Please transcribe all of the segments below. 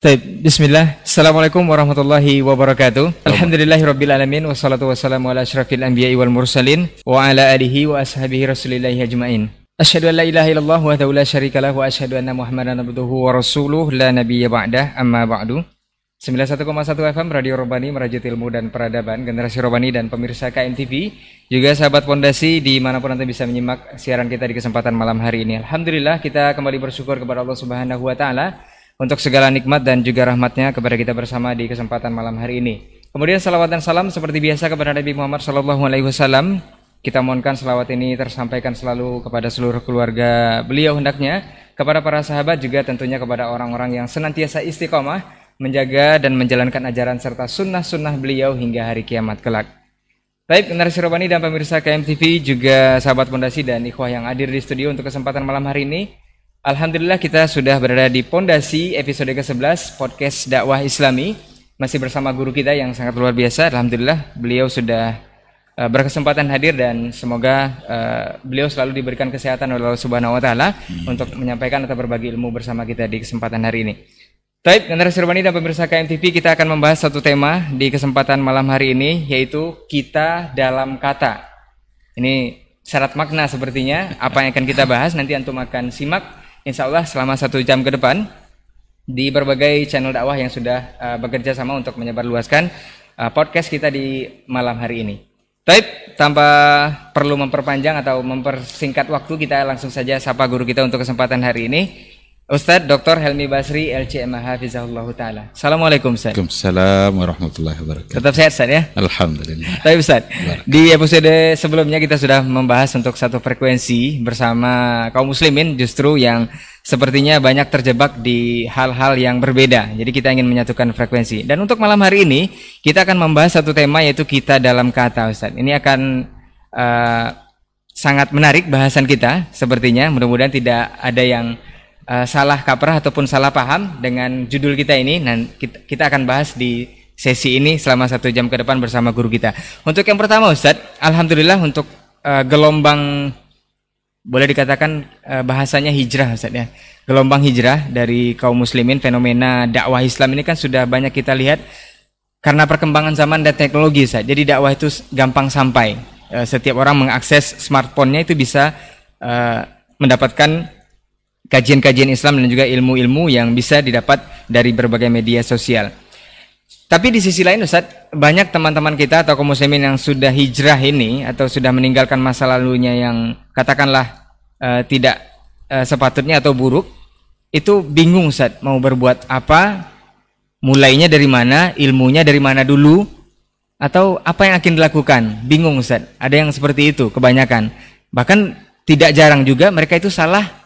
Baik, bismillah. Assalamualaikum warahmatullahi wabarakatuh. Alhamdulillahirabbil wassalatu wassalamu ala asyrafil anbiya'i wal mursalin wa ala alihi wa ashabihi rasulillahi ajmain. Asyhadu an la ilaha illallah wa la syarikalah wa asyhadu anna Muhammadan abduhu wa rasuluh la nabiyya ba'dah amma ba'du. 91,1 FM Radio Robani merajut ilmu dan peradaban generasi Robani dan pemirsa KMTV juga sahabat pondasi di mana pun anda bisa menyimak siaran kita di kesempatan malam hari ini Alhamdulillah kita kembali bersyukur kepada Allah Subhanahu Wa Taala untuk segala nikmat dan juga rahmatnya kepada kita bersama di kesempatan malam hari ini. Kemudian salawat dan salam seperti biasa kepada Nabi Muhammad Sallallahu Alaihi Wasallam. Kita mohonkan salawat ini tersampaikan selalu kepada seluruh keluarga beliau hendaknya, kepada para sahabat juga tentunya kepada orang-orang yang senantiasa istiqomah menjaga dan menjalankan ajaran serta sunnah-sunnah beliau hingga hari kiamat kelak. Baik, generasi Robani dan pemirsa KMTV juga sahabat pondasi dan ikhwah yang hadir di studio untuk kesempatan malam hari ini. Alhamdulillah kita sudah berada di pondasi episode ke-11 podcast dakwah Islami masih bersama guru kita yang sangat luar biasa. Alhamdulillah beliau sudah uh, berkesempatan hadir dan semoga uh, beliau selalu diberikan kesehatan oleh Allah Subhanahu wa taala untuk menyampaikan atau berbagi ilmu bersama kita di kesempatan hari ini. Baik, generasi Urbani dan pemirsa KMTV kita akan membahas satu tema di kesempatan malam hari ini yaitu kita dalam kata. Ini syarat makna sepertinya apa yang akan kita bahas nanti antum akan simak insya Allah selama satu jam ke depan di berbagai channel dakwah yang sudah uh, bekerja sama untuk menyebarluaskan uh, podcast kita di malam hari ini. Baik, tanpa perlu memperpanjang atau mempersingkat waktu, kita langsung saja sapa guru kita untuk kesempatan hari ini. Ustadz Dr. Helmi Basri LCMH Hafizahullah Ta'ala. Assalamualaikum Ustadz. Waalaikumsalam warahmatullahi wabarakatuh. Tetap sehat Ustadz ya? Alhamdulillah. Tapi Ustadz Di episode sebelumnya kita sudah membahas untuk satu frekuensi Bersama kaum muslimin justru yang Sepertinya banyak terjebak di hal-hal yang berbeda. Jadi kita ingin menyatukan frekuensi. Dan untuk malam hari ini Kita akan membahas satu tema yaitu kita dalam kata Ustadz. Ini akan uh, Sangat menarik bahasan kita Sepertinya. Mudah-mudahan tidak ada yang uh, salah kaprah ataupun salah paham dengan judul kita ini. Nah, kita, akan bahas di sesi ini selama satu jam ke depan bersama guru kita. Untuk yang pertama Ustadz, Alhamdulillah untuk uh, gelombang boleh dikatakan uh, bahasanya hijrah Ustadz ya. Gelombang hijrah dari kaum muslimin fenomena dakwah Islam ini kan sudah banyak kita lihat karena perkembangan zaman dan teknologi Ustadz. Jadi dakwah itu gampang sampai. Setiap orang mengakses smartphone-nya itu bisa mendapatkan kajian-kajian Islam dan juga ilmu-ilmu yang bisa didapat dari berbagai media sosial. Tapi di sisi lain Ustaz, banyak teman-teman kita atau kaum muslimin yang sudah hijrah ini atau sudah meninggalkan masa lalunya yang katakanlah uh, tidak uh, sepatutnya atau buruk, itu bingung Ustaz mau berbuat apa, mulainya dari mana, ilmunya dari mana dulu, atau apa yang akan dilakukan, bingung Ustaz. Ada yang seperti itu kebanyakan. Bahkan tidak jarang juga mereka itu salah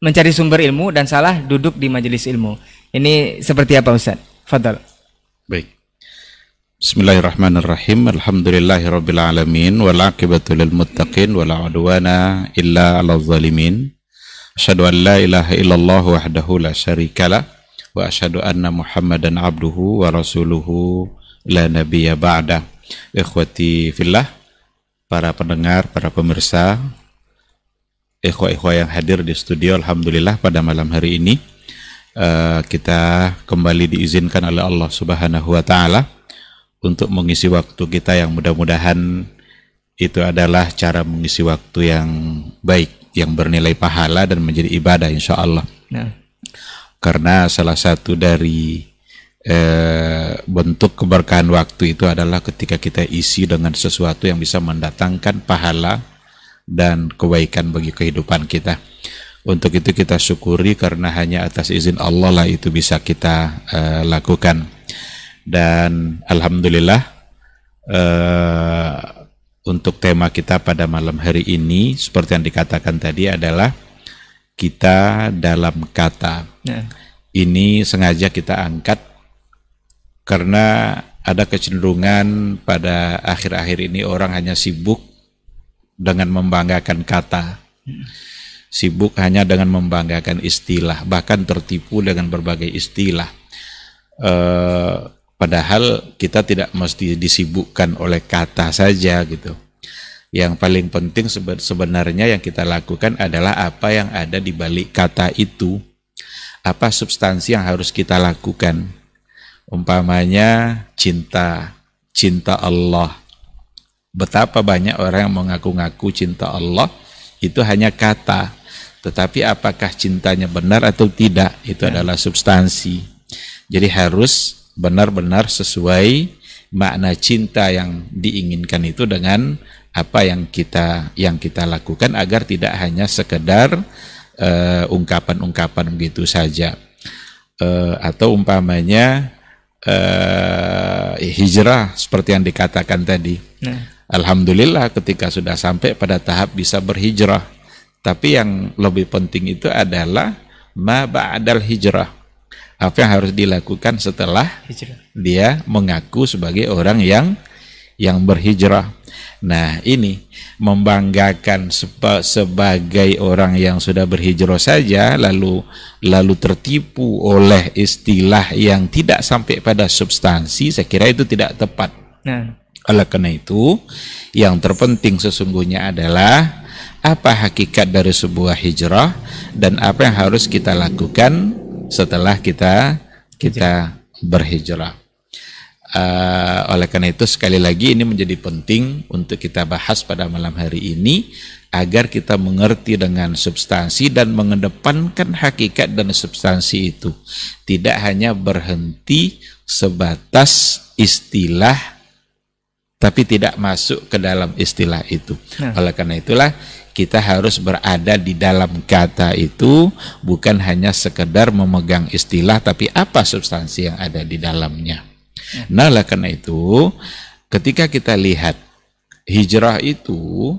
mencari sumber ilmu dan salah duduk di majelis ilmu. Ini seperti apa Ustaz? Fadal. Baik. Bismillahirrahmanirrahim. Alhamdulillahirabbil alamin wal aqibatu lil muttaqin wala udwana illa 'alal zalimin. Asyhadu an la ilaha illallah wahdahu la syarikalah wa asyhadu anna Muhammadan abduhu wa rasuluhu la nabiyya ba'da. Ikhwati fillah, para pendengar, para pemirsa ikhwah-ikhwah yang hadir di studio Alhamdulillah pada malam hari ini uh, kita kembali diizinkan oleh Allah Subhanahu wa taala untuk mengisi waktu kita yang mudah-mudahan itu adalah cara mengisi waktu yang baik yang bernilai pahala dan menjadi ibadah insya Allah. Nah. Karena salah satu dari eh, bentuk keberkahan waktu itu adalah ketika kita isi dengan sesuatu yang bisa mendatangkan pahala dan kebaikan bagi kehidupan kita. Untuk itu kita syukuri karena hanya atas izin Allah lah itu bisa kita uh, lakukan. Dan alhamdulillah uh, untuk tema kita pada malam hari ini seperti yang dikatakan tadi adalah kita dalam kata. Ya. Ini sengaja kita angkat karena ada kecenderungan pada akhir-akhir ini orang hanya sibuk dengan membanggakan kata. Sibuk hanya dengan membanggakan istilah, bahkan tertipu dengan berbagai istilah. E, padahal kita tidak mesti disibukkan oleh kata saja gitu. Yang paling penting sebenarnya yang kita lakukan adalah apa yang ada di balik kata itu. apa substansi yang harus kita lakukan. Umpamanya cinta, cinta Allah. Betapa banyak orang yang mengaku-ngaku cinta Allah itu hanya kata, tetapi apakah cintanya benar atau tidak itu ya. adalah substansi. Jadi harus benar-benar sesuai makna cinta yang diinginkan itu dengan apa yang kita yang kita lakukan agar tidak hanya sekedar uh, ungkapan-ungkapan begitu saja uh, atau umpamanya uh, hijrah seperti yang dikatakan tadi. Nah. Alhamdulillah ketika sudah sampai pada tahap bisa berhijrah. Tapi yang lebih penting itu adalah ma ba'dal hijrah. Apa yang harus dilakukan setelah hijrah. dia mengaku sebagai orang yang yang berhijrah. Nah, ini membanggakan sebagai orang yang sudah berhijrah saja lalu lalu tertipu oleh istilah yang tidak sampai pada substansi, saya kira itu tidak tepat. Nah. Oleh karena itu, yang terpenting sesungguhnya adalah apa hakikat dari sebuah hijrah dan apa yang harus kita lakukan setelah kita kita berhijrah. Uh, oleh karena itu sekali lagi ini menjadi penting untuk kita bahas pada malam hari ini agar kita mengerti dengan substansi dan mengedepankan hakikat dan substansi itu tidak hanya berhenti sebatas istilah tapi tidak masuk ke dalam istilah itu. Nah. Oleh karena itulah kita harus berada di dalam kata itu bukan hanya sekedar memegang istilah tapi apa substansi yang ada di dalamnya. Nah, oleh karena itu, ketika kita lihat hijrah itu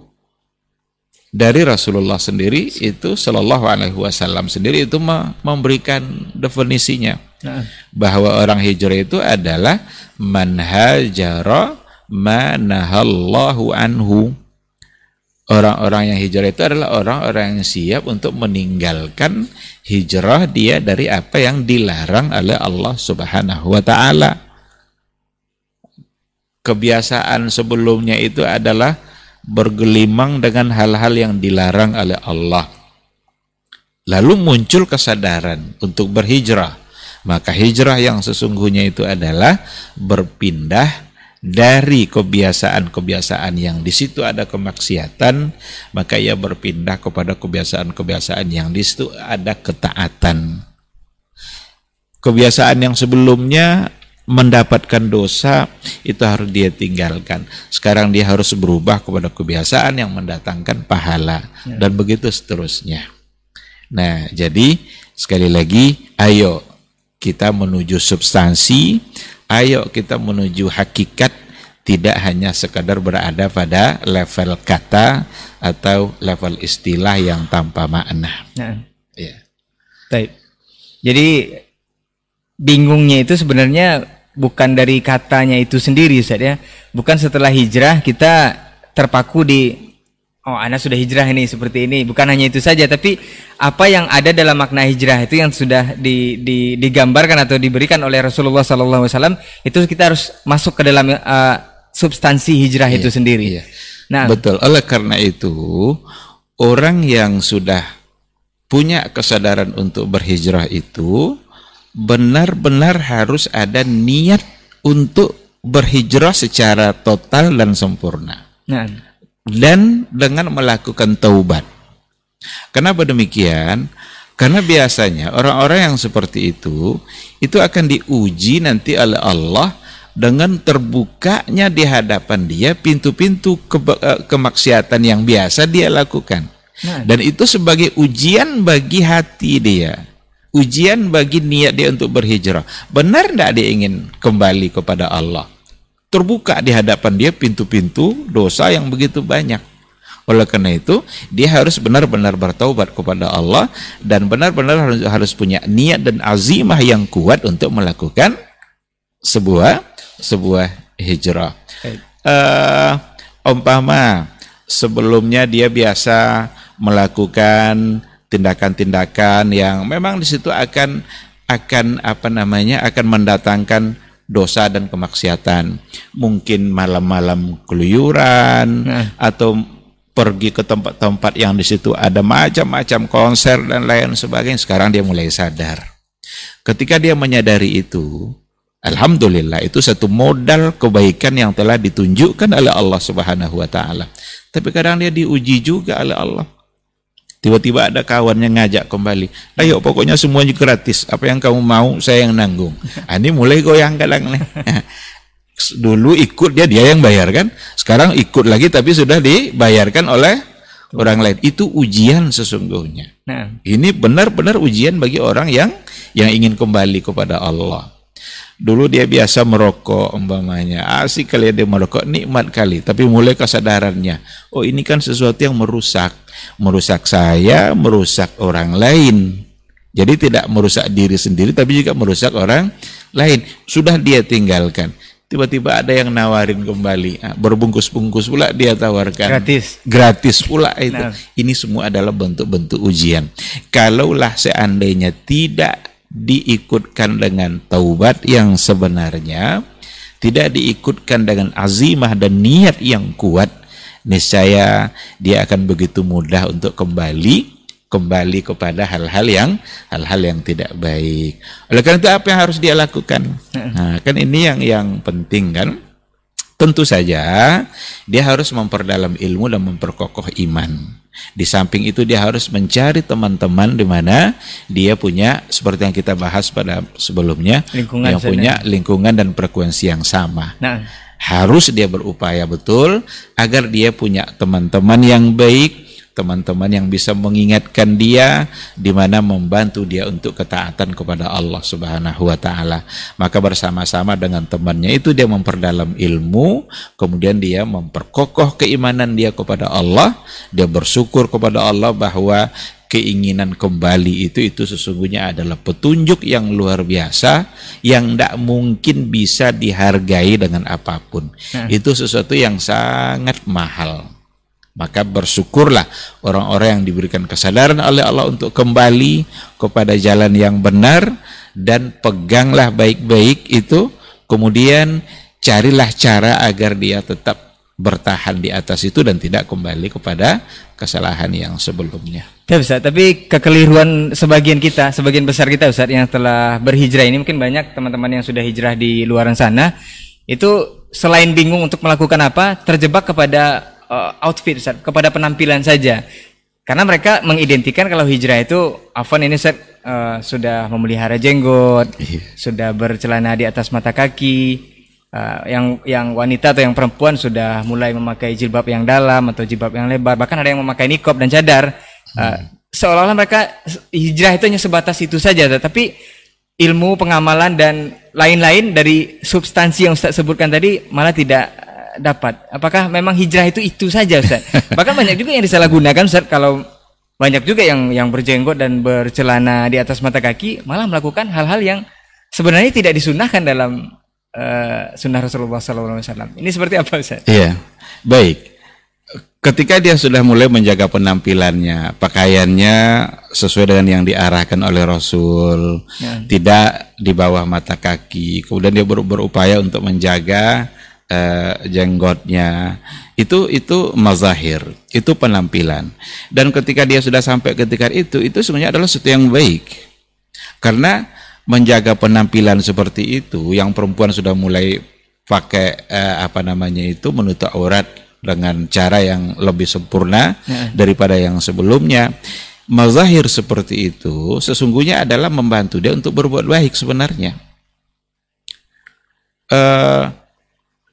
dari Rasulullah sendiri itu Shallallahu Alaihi Wasallam sendiri itu memberikan definisinya nah. bahwa orang hijrah itu adalah manhajara manahallahu anhu orang-orang yang hijrah itu adalah orang-orang yang siap untuk meninggalkan hijrah dia dari apa yang dilarang oleh Allah Subhanahu wa taala kebiasaan sebelumnya itu adalah bergelimang dengan hal-hal yang dilarang oleh Allah. Lalu muncul kesadaran untuk berhijrah. Maka hijrah yang sesungguhnya itu adalah berpindah dari kebiasaan-kebiasaan yang di situ ada kemaksiatan, maka ia berpindah kepada kebiasaan-kebiasaan yang di situ ada ketaatan. Kebiasaan yang sebelumnya mendapatkan dosa itu harus dia tinggalkan. Sekarang dia harus berubah kepada kebiasaan yang mendatangkan pahala ya. dan begitu seterusnya. Nah, jadi sekali lagi ayo kita menuju substansi, ayo kita menuju hakikat tidak hanya sekadar berada pada level kata atau level istilah yang tanpa makna. Nah. Ya. Baik. Jadi bingungnya itu sebenarnya bukan dari katanya itu sendiri Ustaz ya. Bukan setelah hijrah kita terpaku di oh anak sudah hijrah ini seperti ini. Bukan hanya itu saja tapi apa yang ada dalam makna hijrah itu yang sudah di, di, digambarkan atau diberikan oleh Rasulullah SAW itu kita harus masuk ke dalam uh, substansi hijrah iya, itu sendiri. Iya. Nah, betul. Oleh karena itu orang yang sudah punya kesadaran untuk berhijrah itu benar-benar harus ada niat untuk berhijrah secara total dan sempurna. Nah. Dan dengan melakukan taubat. Kenapa demikian? Karena biasanya orang-orang yang seperti itu itu akan diuji nanti oleh Allah dengan terbukanya di hadapan dia pintu-pintu ke eh, kemaksiatan yang biasa dia lakukan. Nah. Dan itu sebagai ujian bagi hati dia ujian bagi niat dia untuk berhijrah. Benar tidak dia ingin kembali kepada Allah? Terbuka di hadapan dia pintu-pintu dosa yang begitu banyak. Oleh karena itu, dia harus benar-benar bertaubat kepada Allah dan benar-benar harus, harus punya niat dan azimah yang kuat untuk melakukan sebuah sebuah hijrah. Uh, umpama sebelumnya dia biasa melakukan tindakan-tindakan yang memang di situ akan akan apa namanya akan mendatangkan dosa dan kemaksiatan. Mungkin malam-malam keluyuran nah. atau pergi ke tempat-tempat yang di situ ada macam-macam konser dan lain sebagainya. Sekarang dia mulai sadar. Ketika dia menyadari itu, alhamdulillah itu satu modal kebaikan yang telah ditunjukkan oleh Allah Subhanahu wa taala. Tapi kadang dia diuji juga oleh Allah. Tiba-tiba ada kawannya ngajak kembali. Ayo pokoknya semuanya gratis. Apa yang kamu mau saya yang nanggung. Ah, ini mulai goyang kadang nih. Dulu ikut dia dia yang bayar kan. Sekarang ikut lagi tapi sudah dibayarkan oleh orang lain. Itu ujian sesungguhnya. Nah. Ini benar-benar ujian bagi orang yang yang ingin kembali kepada Allah. Dulu dia biasa merokok umpamanya. Asik kali dia merokok, nikmat kali. Tapi mulai kesadarannya, oh ini kan sesuatu yang merusak. Merusak saya, merusak orang lain. Jadi tidak merusak diri sendiri, tapi juga merusak orang lain. Sudah dia tinggalkan. Tiba-tiba ada yang nawarin kembali, ah, berbungkus-bungkus pula dia tawarkan. Gratis. Gratis pula itu. Nah. Ini semua adalah bentuk-bentuk ujian. Kalaulah seandainya tidak diikutkan dengan taubat yang sebenarnya, tidak diikutkan dengan azimah dan niat yang kuat, niscaya dia akan begitu mudah untuk kembali kembali kepada hal-hal yang hal-hal yang tidak baik. Oleh karena itu apa yang harus dia lakukan? Nah, kan ini yang yang penting kan? Tentu saja dia harus memperdalam ilmu dan memperkokoh iman. Di samping itu dia harus mencari teman-teman di mana dia punya seperti yang kita bahas pada sebelumnya lingkungan yang punya lingkungan dan frekuensi yang sama. Nah. Harus dia berupaya betul agar dia punya teman-teman yang baik, teman-teman yang bisa mengingatkan dia di mana membantu dia untuk ketaatan kepada Allah Subhanahu wa taala. Maka bersama-sama dengan temannya itu dia memperdalam ilmu, kemudian dia memperkokoh keimanan dia kepada Allah, dia bersyukur kepada Allah bahwa keinginan kembali itu itu sesungguhnya adalah petunjuk yang luar biasa yang tidak mungkin bisa dihargai dengan apa pun. Nah. Itu sesuatu yang sangat mahal. Maka bersyukurlah orang-orang yang diberikan kesadaran oleh Allah untuk kembali kepada jalan yang benar dan peganglah baik-baik itu. Kemudian carilah cara agar dia tetap bertahan di atas itu dan tidak kembali kepada kesalahan yang sebelumnya. Ya Ustaz, tapi kekeliruan sebagian kita, sebagian besar kita Ustaz yang telah berhijrah ini mungkin banyak teman-teman yang sudah hijrah di luar sana itu selain bingung untuk melakukan apa, terjebak kepada uh, outfit Ustaz, kepada penampilan saja. Karena mereka mengidentikan kalau hijrah itu Afan ini Ustaz, uh, sudah memelihara jenggot, iya. sudah bercelana di atas mata kaki. Uh, yang yang wanita atau yang perempuan sudah mulai memakai jilbab yang dalam atau jilbab yang lebar, bahkan ada yang memakai nikob dan cadar. Uh, seolah-olah mereka hijrah itu hanya sebatas itu saja, tapi ilmu pengamalan dan lain-lain dari substansi yang Ustaz sebutkan tadi malah tidak dapat? Apakah memang hijrah itu itu saja Ustaz? Bahkan banyak juga yang disalahgunakan Ustaz kalau banyak juga yang yang berjenggot dan bercelana di atas mata kaki malah melakukan hal-hal yang sebenarnya tidak disunahkan dalam uh, sunnah Rasulullah SAW. Ini seperti apa Ustaz? Iya, baik. Ketika dia sudah mulai menjaga penampilannya, pakaiannya sesuai dengan yang diarahkan oleh Rasul, ya. tidak di bawah mata kaki, kemudian dia ber berupaya untuk menjaga uh, jenggotnya. Itu itu mazahir itu penampilan. Dan ketika dia sudah sampai ketika itu itu sebenarnya adalah sesuatu yang baik. Karena menjaga penampilan seperti itu yang perempuan sudah mulai pakai uh, apa namanya itu menutup aurat dengan cara yang lebih sempurna ya. daripada yang sebelumnya. Mazahir seperti itu sesungguhnya adalah membantu dia untuk berbuat baik sebenarnya. Uh,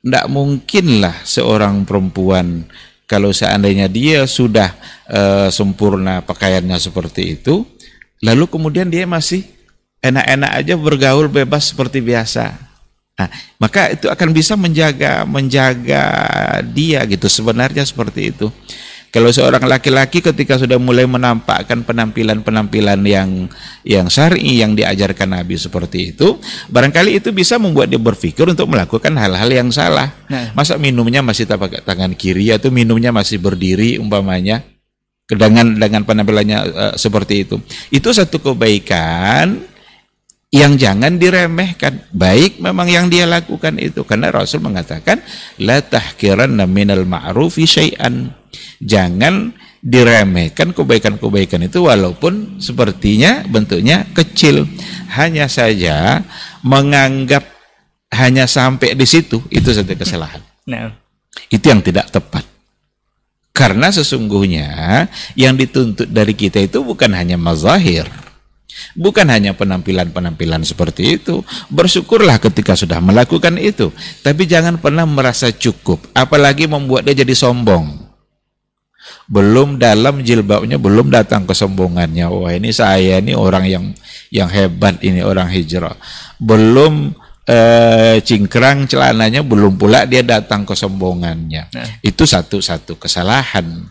tidak mungkinlah seorang perempuan kalau seandainya dia sudah uh, sempurna pakaiannya seperti itu, lalu kemudian dia masih enak-enak aja bergaul bebas seperti biasa. Nah, maka itu akan bisa menjaga menjaga dia gitu sebenarnya seperti itu. Kalau seorang laki-laki ketika sudah mulai menampakkan penampilan-penampilan yang yang syar'i yang diajarkan Nabi seperti itu, barangkali itu bisa membuat dia berpikir untuk melakukan hal-hal yang salah. Nah. Masa minumnya masih pakai tangan kiri atau minumnya masih berdiri umpamanya dengan dengan penampilannya uh, seperti itu. Itu satu kebaikan yang jangan diremehkan. Baik memang yang dia lakukan itu karena Rasul mengatakan la tahkiranna minal ma'rufi syai'an jangan diremehkan kebaikan-kebaikan itu walaupun sepertinya bentuknya kecil. Hanya saja menganggap hanya sampai di situ itu satu kesalahan. Nah. Itu yang tidak tepat. Karena sesungguhnya yang dituntut dari kita itu bukan hanya mazahir. Bukan hanya penampilan-penampilan seperti itu. Bersyukurlah ketika sudah melakukan itu. Tapi jangan pernah merasa cukup. Apalagi membuat dia jadi sombong belum dalam jilbabnya belum datang kesombongannya wah ini saya ini orang yang yang hebat ini orang hijrah belum eh, cingkrang celananya belum pula dia datang kesombongannya nah. itu satu satu kesalahan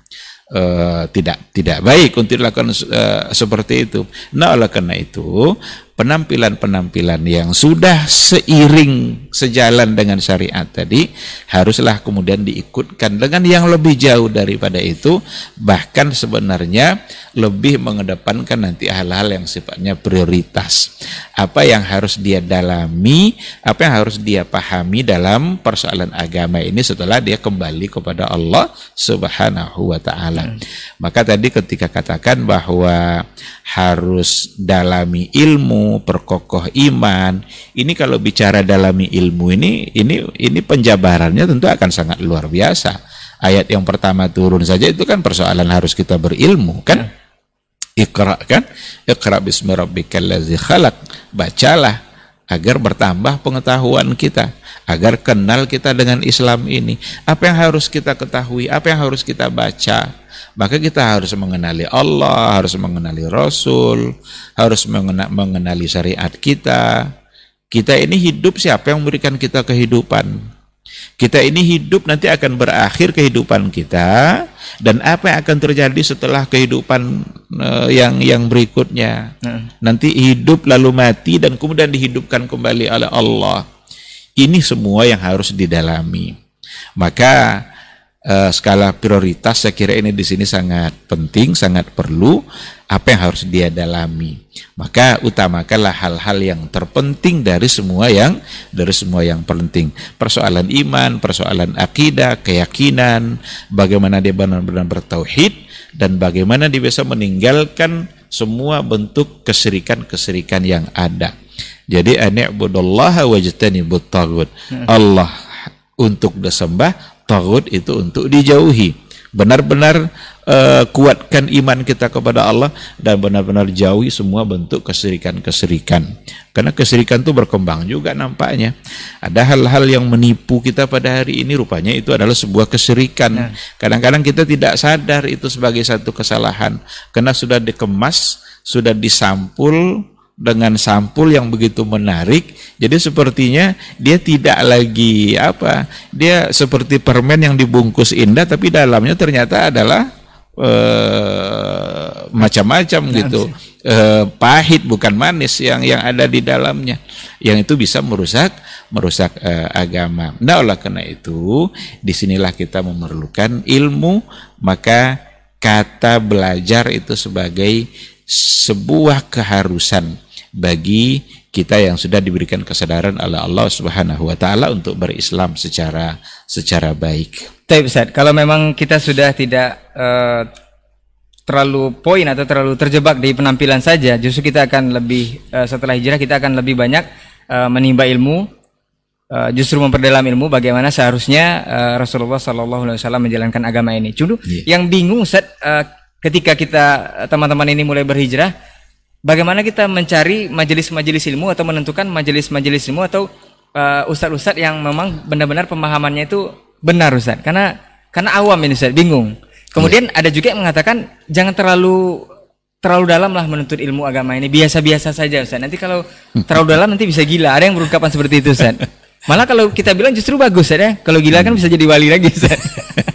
eh, tidak tidak baik untuk dilakukan eh, seperti itu. Nah oleh karena itu penampilan-penampilan yang sudah seiring sejalan dengan syariat tadi haruslah kemudian diikutkan dengan yang lebih jauh daripada itu. Bahkan sebenarnya lebih mengedepankan nanti hal-hal yang sifatnya prioritas. Apa yang harus dia dalami apa yang harus dia pahami dalam persoalan agama ini setelah dia kembali kepada Allah Subhanahu wa taala. Hmm. maka tadi ketika katakan bahwa harus dalami ilmu perkokoh iman. Ini kalau bicara dalami ilmu ini ini ini penjabarannya tentu akan sangat luar biasa. Ayat yang pertama turun saja itu kan persoalan harus kita berilmu kan? Ya. Iqra kan? Iqra bismi rabbikal ladzi khalaq. Bacalah agar bertambah pengetahuan kita, agar kenal kita dengan Islam ini. Apa yang harus kita ketahui, apa yang harus kita baca, maka kita harus mengenali Allah, harus mengenali Rasul, harus mengenali syariat kita. Kita ini hidup siapa yang memberikan kita kehidupan? Kita ini hidup nanti akan berakhir kehidupan kita dan apa yang akan terjadi setelah kehidupan uh, yang yang berikutnya. Hmm. Nanti hidup lalu mati dan kemudian dihidupkan kembali oleh Allah. Ini semua yang harus didalami. Maka uh, skala prioritas saya kira ini di sini sangat penting, sangat perlu apa yang harus dia dalami. Maka utamakanlah hal-hal yang terpenting dari semua yang dari semua yang penting. Persoalan iman, persoalan akidah, keyakinan, bagaimana dia benar-benar bertauhid dan bagaimana dia bisa meninggalkan semua bentuk keserikan-keserikan yang ada. Jadi ani'budullaha wajtanibut tagut. Hmm. Allah untuk disembah tagut itu untuk dijauhi. Benar-benar uh, kuatkan iman kita kepada Allah dan benar-benar jauhi semua bentuk keserikan-keserikan. Karena keserikan itu berkembang juga nampaknya. Ada hal-hal yang menipu kita pada hari ini rupanya itu adalah sebuah keserikan. Nah. Kadang-kadang kita tidak sadar itu sebagai satu kesalahan karena sudah dikemas, sudah disampul dengan sampul yang begitu menarik jadi sepertinya dia tidak lagi apa dia seperti permen yang dibungkus indah tapi dalamnya ternyata adalah uh, macam-macam gitu. uh, pahit bukan manis yang yang ada di dalamnya. Yang itu bisa merusak merusak uh, agama. Nah oleh karena itu di sinilah kita memerlukan ilmu maka kata belajar itu sebagai sebuah keharusan bagi kita yang sudah diberikan kesadaran oleh Allah Subhanahu wa taala untuk berislam secara secara baik. Baik Ustaz, kalau memang kita sudah tidak uh, terlalu poin atau terlalu terjebak di penampilan saja, justru kita akan lebih uh, setelah hijrah kita akan lebih banyak uh, menimba ilmu uh, justru memperdalam ilmu bagaimana seharusnya uh, Rasulullah Sallallahu Alaihi Wasallam menjalankan agama ini. Cuma yeah. yang bingung Ustaz uh, ketika kita teman-teman ini mulai berhijrah bagaimana kita mencari majelis-majelis ilmu atau menentukan majelis-majelis ilmu atau uh, ustadz-ustadz yang memang benar-benar pemahamannya itu benar Ustaz karena karena awam ini Ustaz bingung. Kemudian yeah. ada juga yang mengatakan jangan terlalu terlalu dalam lah menuntut ilmu agama ini. Biasa-biasa saja Ustaz nanti kalau terlalu dalam nanti bisa gila. Ada yang berungkapan seperti itu Ustaz malah kalau kita bilang justru bagus ya kalau gila kan bisa jadi wali lagi Ustaz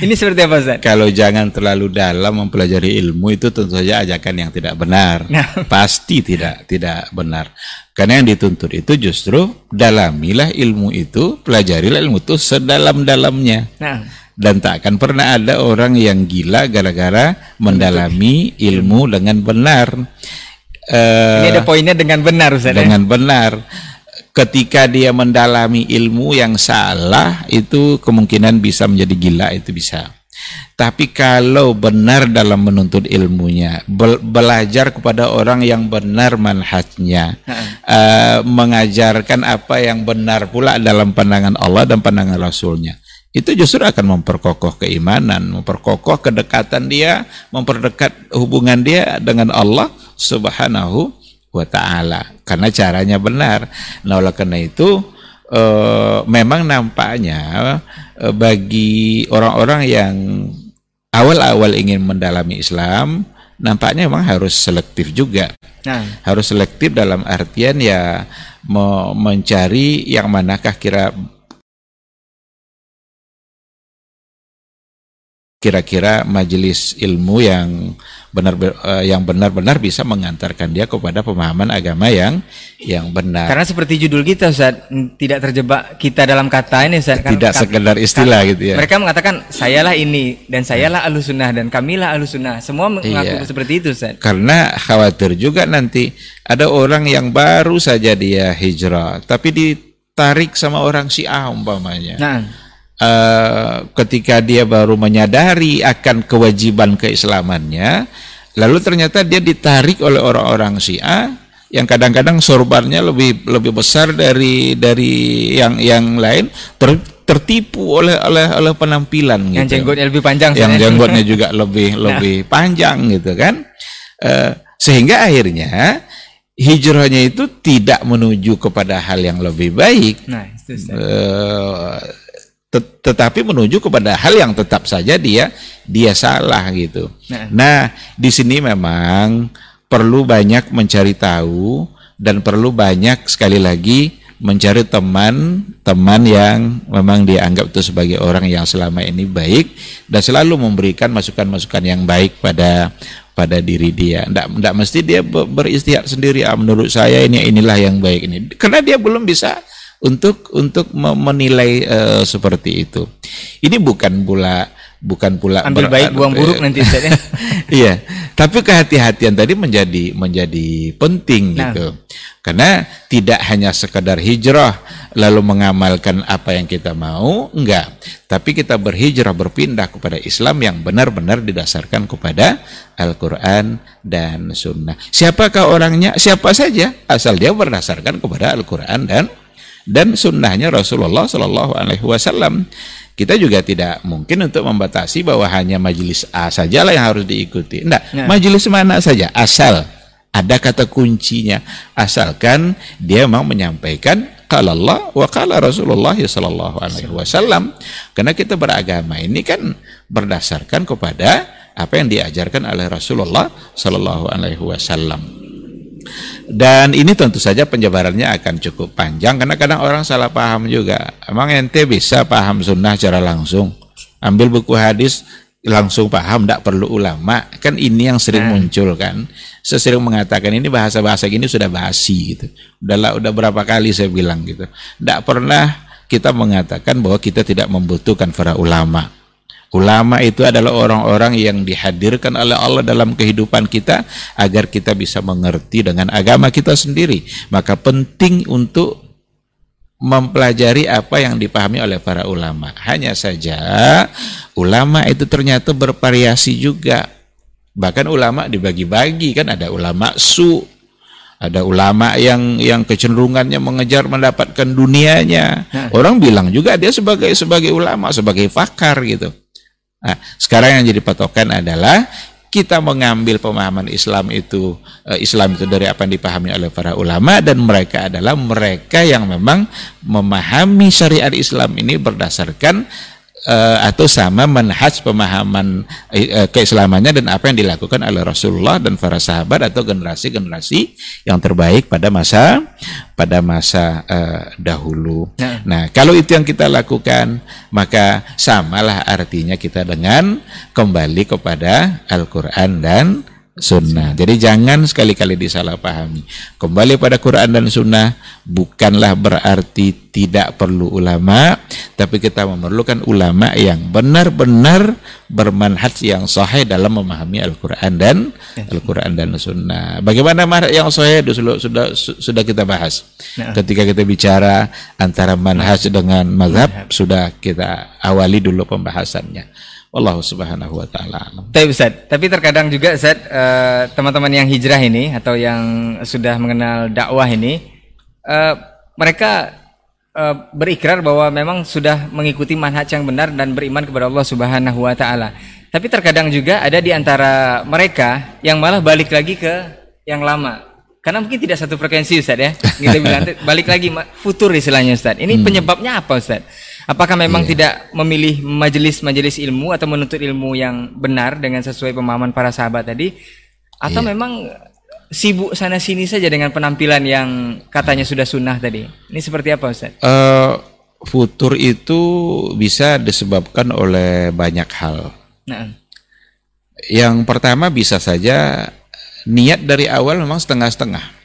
Ini seperti apa Ustaz? Kalau jangan terlalu dalam mempelajari ilmu itu tentu saja ajakan yang tidak benar. Nah. Pasti tidak tidak benar. Karena yang dituntut itu justru dalamilah ilmu itu, pelajarilah ilmu itu sedalam-dalamnya. Nah. Dan tak akan pernah ada orang yang gila gara-gara mendalami ilmu dengan benar. Uh, Ini ada poinnya dengan benar Ustaz. Ya? Dengan ya? benar ketika dia mendalami ilmu yang salah itu kemungkinan bisa menjadi gila itu bisa. Tapi kalau benar dalam menuntut ilmunya, be belajar kepada orang yang benar manhajnya, uh, mengajarkan apa yang benar pula dalam pandangan Allah dan pandangan Rasulnya, itu justru akan memperkokoh keimanan, memperkokoh kedekatan dia, memperdekat hubungan dia dengan Allah Subhanahu wa taala karena caranya benar. Nah, oleh karena itu uh, memang nampaknya uh, bagi orang-orang yang awal-awal ingin mendalami Islam nampaknya memang harus selektif juga. Nah. Harus selektif dalam artian ya mencari yang manakah kira kira-kira majelis ilmu yang benar uh, yang benar-benar bisa mengantarkan dia kepada pemahaman agama yang yang benar. Karena seperti judul kita Ustaz, tidak terjebak kita dalam kata ini Ustaz. Tidak kan, sekedar istilah gitu ya. Mereka mengatakan sayalah ini dan sayalah alusunah dan kamilah alusunah. Semua mengaku iya. seperti itu Ustaz. Karena khawatir juga nanti ada orang yang baru saja dia hijrah tapi ditarik sama orang Syiah umpamanya. Nah uh, ketika dia baru menyadari akan kewajiban keislamannya, lalu ternyata dia ditarik oleh orang-orang Syiah yang kadang-kadang sorbannya lebih lebih besar dari dari yang yang lain ter, tertipu oleh oleh oleh penampilan yang gitu. jenggotnya lebih panjang yang jenggotnya juga lebih nah. lebih panjang gitu kan uh, sehingga akhirnya hijrahnya itu tidak menuju kepada hal yang lebih baik nah, itu, uh, tetapi menuju kepada hal yang tetap saja dia dia salah gitu. Nah, nah di sini memang perlu banyak mencari tahu dan perlu banyak sekali lagi mencari teman-teman yang memang dianggap itu sebagai orang yang selama ini baik dan selalu memberikan masukan-masukan yang baik pada pada diri dia. Tidak tidak mesti dia beristihad sendiri. Ah, menurut saya ini inilah yang baik ini. Karena dia belum bisa untuk untuk menilai uh, seperti itu. Ini bukan pula bukan pula ambil baik buang buruk nanti ya. iya, tapi kehati-hatian tadi menjadi menjadi penting nah. gitu. Karena tidak hanya sekedar hijrah lalu mengamalkan apa yang kita mau, enggak. Tapi kita berhijrah berpindah kepada Islam yang benar-benar didasarkan kepada Al-Qur'an dan sunnah. Siapakah orangnya? Siapa saja asal dia berdasarkan kepada Al-Qur'an dan dan sunnahnya Rasulullah Shallallahu Alaihi Wasallam. Kita juga tidak mungkin untuk membatasi bahwa hanya majelis A sajalah yang harus diikuti. Tidak, ya. majelis mana saja asal ada kata kuncinya asalkan dia mau menyampaikan kalau Allah wa kala Rasulullah sallallahu alaihi wasallam karena kita beragama ini kan berdasarkan kepada apa yang diajarkan oleh Rasulullah sallallahu alaihi wasallam dan ini tentu saja penjabarannya akan cukup panjang karena kadang orang salah paham juga. Emang ente bisa paham sunnah secara langsung? Ambil buku hadis langsung paham, tidak perlu ulama. Kan ini yang sering nah. muncul kan. Saya sering mengatakan ini bahasa-bahasa gini sudah basi gitu. Udah udah berapa kali saya bilang gitu. Tidak pernah kita mengatakan bahwa kita tidak membutuhkan para ulama Ulama itu adalah orang-orang yang dihadirkan oleh Allah dalam kehidupan kita agar kita bisa mengerti dengan agama kita sendiri. Maka penting untuk mempelajari apa yang dipahami oleh para ulama. Hanya saja ulama itu ternyata bervariasi juga. Bahkan ulama dibagi-bagi kan ada ulama su, ada ulama yang yang kecenderungannya mengejar mendapatkan dunianya. Nah. Orang bilang juga dia sebagai sebagai ulama, sebagai fakar gitu. Nah, sekarang yang jadi patokan adalah kita mengambil pemahaman Islam itu eh, Islam itu dari apa yang dipahami oleh para ulama dan mereka adalah mereka yang memang memahami syariat Islam ini berdasarkan uh, atau sama manhaj pemahaman uh, keislamannya dan apa yang dilakukan oleh Rasulullah dan para sahabat atau generasi-generasi yang terbaik pada masa pada masa uh, dahulu. Nah. nah, kalau itu yang kita lakukan, maka samalah artinya kita dengan kembali kepada Al-Qur'an dan sunnah. Jadi jangan sekali-kali disalahpahami. Kembali pada Quran dan sunnah bukanlah berarti tidak perlu ulama, tapi kita memerlukan ulama yang benar-benar bermanhaj yang sahih dalam memahami Al-Quran dan ya. Al-Quran dan sunnah. Bagaimana manhaj yang sahih sudah sudah sudah kita bahas. Ya. Ketika kita bicara antara manhaj dengan mazhab sudah kita awali dulu pembahasannya. Wallahu subhanahu wa ta'ala. Tapi Ustaz, tapi terkadang juga Ustaz eh, teman-teman yang hijrah ini atau yang sudah mengenal dakwah ini eh, mereka eh, berikrar bahwa memang sudah mengikuti manhaj yang benar dan beriman kepada Allah Subhanahu wa taala. Tapi terkadang juga ada di antara mereka yang malah balik lagi ke yang lama. Karena mungkin tidak satu frekuensi Ustaz ya. Kita bilang balik lagi futur istilahnya Ustaz. Ini penyebabnya apa Ustaz? Apakah memang tidak memilih majelis-majelis ilmu atau menuntut ilmu yang benar dengan sesuai pemahaman para sahabat tadi atau memang sibuk sana sini saja dengan penampilan yang katanya sudah sunnah tadi? Ini seperti apa Ustaz? Eh, futur itu bisa disebabkan oleh banyak hal. Nah, Yang pertama bisa saja niat dari awal memang setengah-setengah.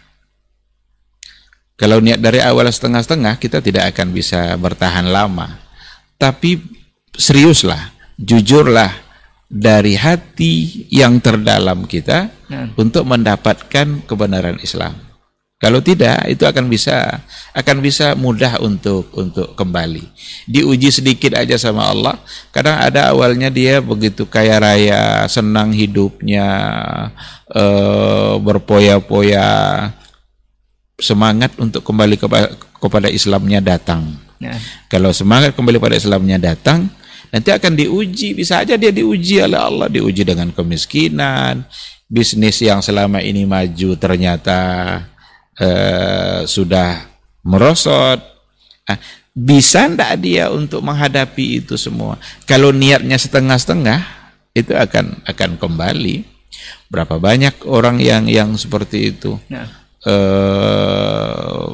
Kalau niat dari awal setengah-setengah, kita tidak akan bisa bertahan lama. Tapi seriuslah, jujurlah dari hati yang terdalam kita nah. untuk mendapatkan kebenaran Islam. Kalau tidak, itu akan bisa akan bisa mudah untuk untuk kembali. Diuji sedikit aja sama Allah. Kadang ada awalnya dia begitu kaya raya, senang hidupnya, eh, berpoya-poya, semangat untuk kembali kepa- kepada Islamnya datang. Nah, Kalau semangat kembali pada Islamnya datang, nanti akan diuji. Bisa aja dia diuji oleh Allah, diuji dengan kemiskinan, bisnis yang selama ini maju ternyata eh, sudah merosot. Ah, bisa ndak dia untuk menghadapi itu semua? Kalau niatnya setengah-setengah, itu akan akan kembali. Berapa banyak orang yang yang seperti itu? nah. Eh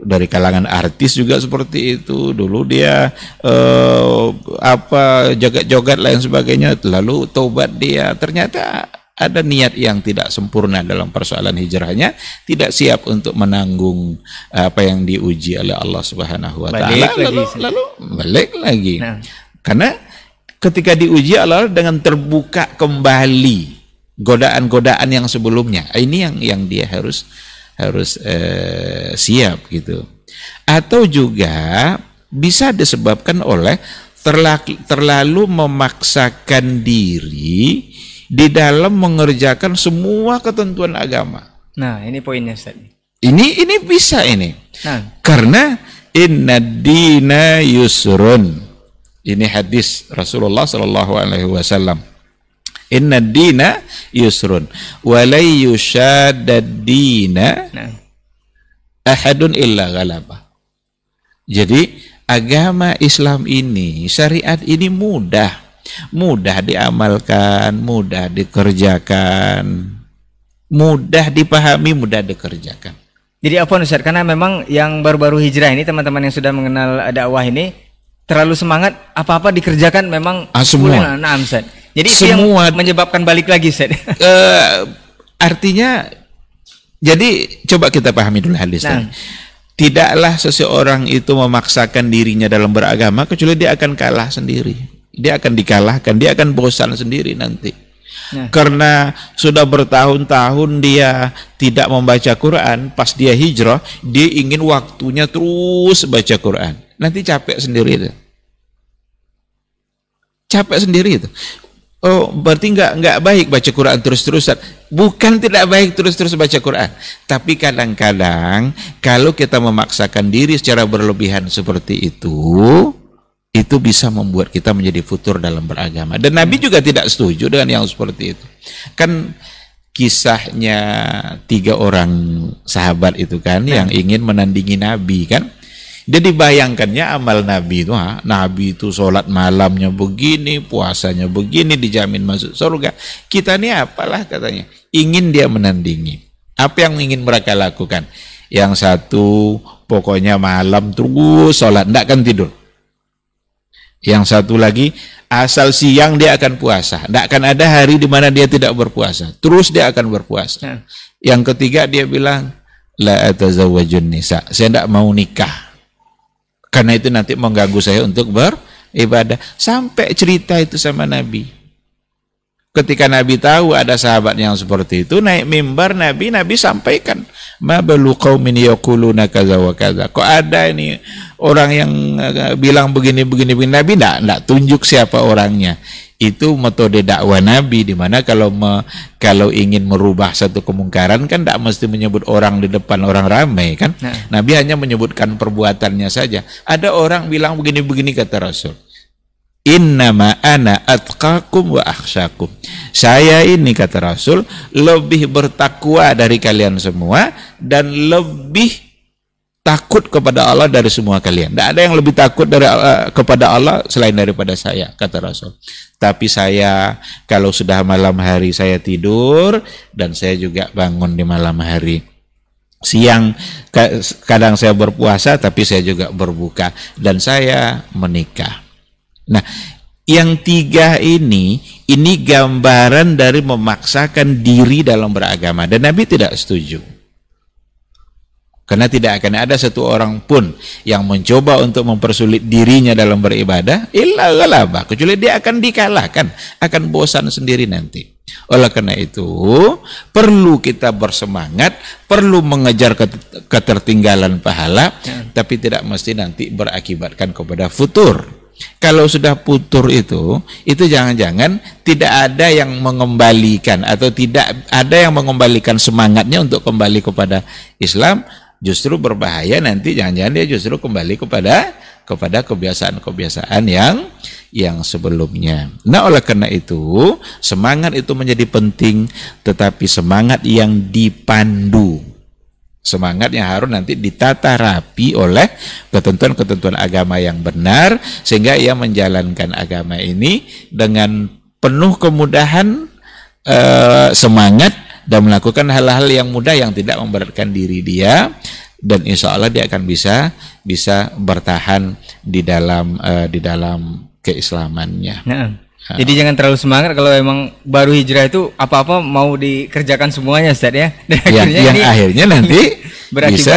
dari kalangan artis juga seperti itu. Dulu dia eh apa joget-joget lain sebagainya lalu tobat dia. Ternyata ada niat yang tidak sempurna dalam persoalan hijrahnya tidak siap untuk menanggung apa yang diuji oleh Allah Subhanahu wa taala. Balik lagi. lalu lalu balik lagi. Nah. karena ketika diuji Allah dengan terbuka kembali godaan-godaan yang sebelumnya. Ini yang yang dia harus harus eh, siap gitu atau juga bisa disebabkan oleh terlalu, terlalu memaksakan diri di dalam mengerjakan semua ketentuan agama Nah, ini poinnya Ustaz. ini ini bisa ini Nah, karena inna dina yusrun. Ini hadis Rasulullah sallallahu alaihi wasallam. Inna dina yusrun dina nah. ahadun illa ghalaba. Jadi agama Islam ini, syariat ini mudah, mudah diamalkan, mudah dikerjakan, mudah dipahami, mudah dikerjakan. Jadi apa Ustaz? Karena memang yang baru-baru hijrah ini teman-teman yang sudah mengenal dakwah ini terlalu semangat apa-apa dikerjakan memang Ah, semua. full. Nah, Ustaz. Jadi itu yang Semua. menyebabkan balik lagi Ustaz. Eh, artinya jadi coba kita pahami dulu hadis Nah. tadi. Tidaklah seseorang itu memaksakan dirinya dalam beragama kecuali dia akan kalah sendiri. Dia akan dikalahkan, dia akan bosan sendiri nanti. Nah. Karena sudah bertahun-tahun dia tidak membaca Quran, pas dia hijrah, dia ingin waktunya terus baca Quran. Nanti capek sendiri itu. Capek sendiri itu. Oh, berarti nggak nggak baik baca Quran terus-terusan. Bukan tidak baik terus-terus baca Quran, tapi kadang-kadang kalau kita memaksakan diri secara berlebihan seperti itu, itu bisa membuat kita menjadi futur dalam beragama. Dan Nabi juga tidak setuju dengan yang seperti itu. Kan kisahnya tiga orang sahabat itu kan yang ingin menandingi Nabi kan. Jadi bayangkannya amal Nabi itu, ha, Nabi itu sholat malamnya begini, puasanya begini, dijamin masuk surga. Kita ini apalah katanya, ingin dia menandingi. Apa yang ingin mereka lakukan? Yang satu pokoknya malam terus sholat, tidak akan tidur. Yang satu lagi asal siang dia akan puasa, tidak akan ada hari di mana dia tidak berpuasa. Terus dia akan berpuasa. Nah. Yang ketiga dia bilang la atazawwajun nisa. Saya tidak mau nikah. Karena itu nanti mengganggu saya untuk beribadah. Sampai cerita itu sama Nabi. Ketika Nabi tahu ada sahabat yang seperti itu, naik mimbar Nabi, Nabi sampaikan, "Ma balu qaumin yaquluna kaza wa kaza." Kok ada ini orang yang eh, bilang begini begini begini Nabi enggak enggak tunjuk siapa orangnya. Itu metode dakwah Nabi di mana kalau me, kalau ingin merubah satu kemungkaran kan tidak mesti menyebut orang di depan orang ramai kan. Nah. Nabi hanya menyebutkan perbuatannya saja. Ada orang bilang begini-begini kata Rasul. Innama ana atqakum wa akhsyakum. Saya ini kata Rasul lebih bertakwa dari kalian semua dan lebih takut kepada Allah dari semua kalian. Tidak ada yang lebih takut dari uh, kepada Allah selain daripada saya kata Rasul. Tapi saya kalau sudah malam hari saya tidur dan saya juga bangun di malam hari. Siang kadang saya berpuasa tapi saya juga berbuka dan saya menikah. Nah, yang tiga ini, ini gambaran dari memaksakan diri dalam beragama. Dan Nabi tidak setuju. Karena tidak akan ada satu orang pun yang mencoba untuk mempersulit dirinya dalam beribadah, illa ghalabah. Kecuali dia akan dikalahkan, akan bosan sendiri nanti. Oleh karena itu, perlu kita bersemangat, perlu mengejar ketertinggalan pahala, ya. tapi tidak mesti nanti berakibatkan kepada futur. Kalau sudah putur itu, itu jangan-jangan tidak ada yang mengembalikan atau tidak ada yang mengembalikan semangatnya untuk kembali kepada Islam, justru berbahaya nanti jangan-jangan dia justru kembali kepada kepada kebiasaan-kebiasaan yang yang sebelumnya. Nah, oleh karena itu, semangat itu menjadi penting, tetapi semangat yang dipandu Semangat yang harus nanti ditata rapi oleh ketentuan-ketentuan agama yang benar sehingga ia menjalankan agama ini dengan penuh kemudahan eh, semangat dan melakukan hal-hal yang mudah yang tidak memberatkan diri dia dan insya Allah dia akan bisa bisa bertahan di dalam uh, di dalam keislamannya. Nah. Jadi jangan terlalu semangat kalau emang baru hijrah itu apa-apa mau dikerjakan semuanya Ustaz ya. Dan yang, akhirnya yang akhirnya nanti bisa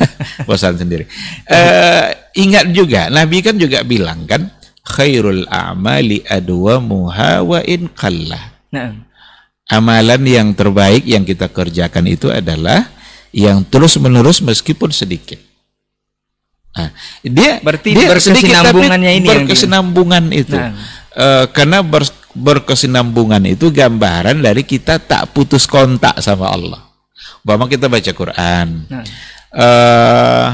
bosan sendiri. Uh, ingat juga Nabi kan juga bilang kan khairul a'mali adwamuha wa in qalla. Nah. Amalan yang terbaik yang kita kerjakan itu adalah yang terus-menerus meskipun sedikit. Nah, dia berarti dia berkesinambungannya ini berkesinambungan itu. Nah uh, karena ber, berkesinambungan itu gambaran dari kita tak putus kontak sama Allah. Bahwa kita baca Quran, nah. uh,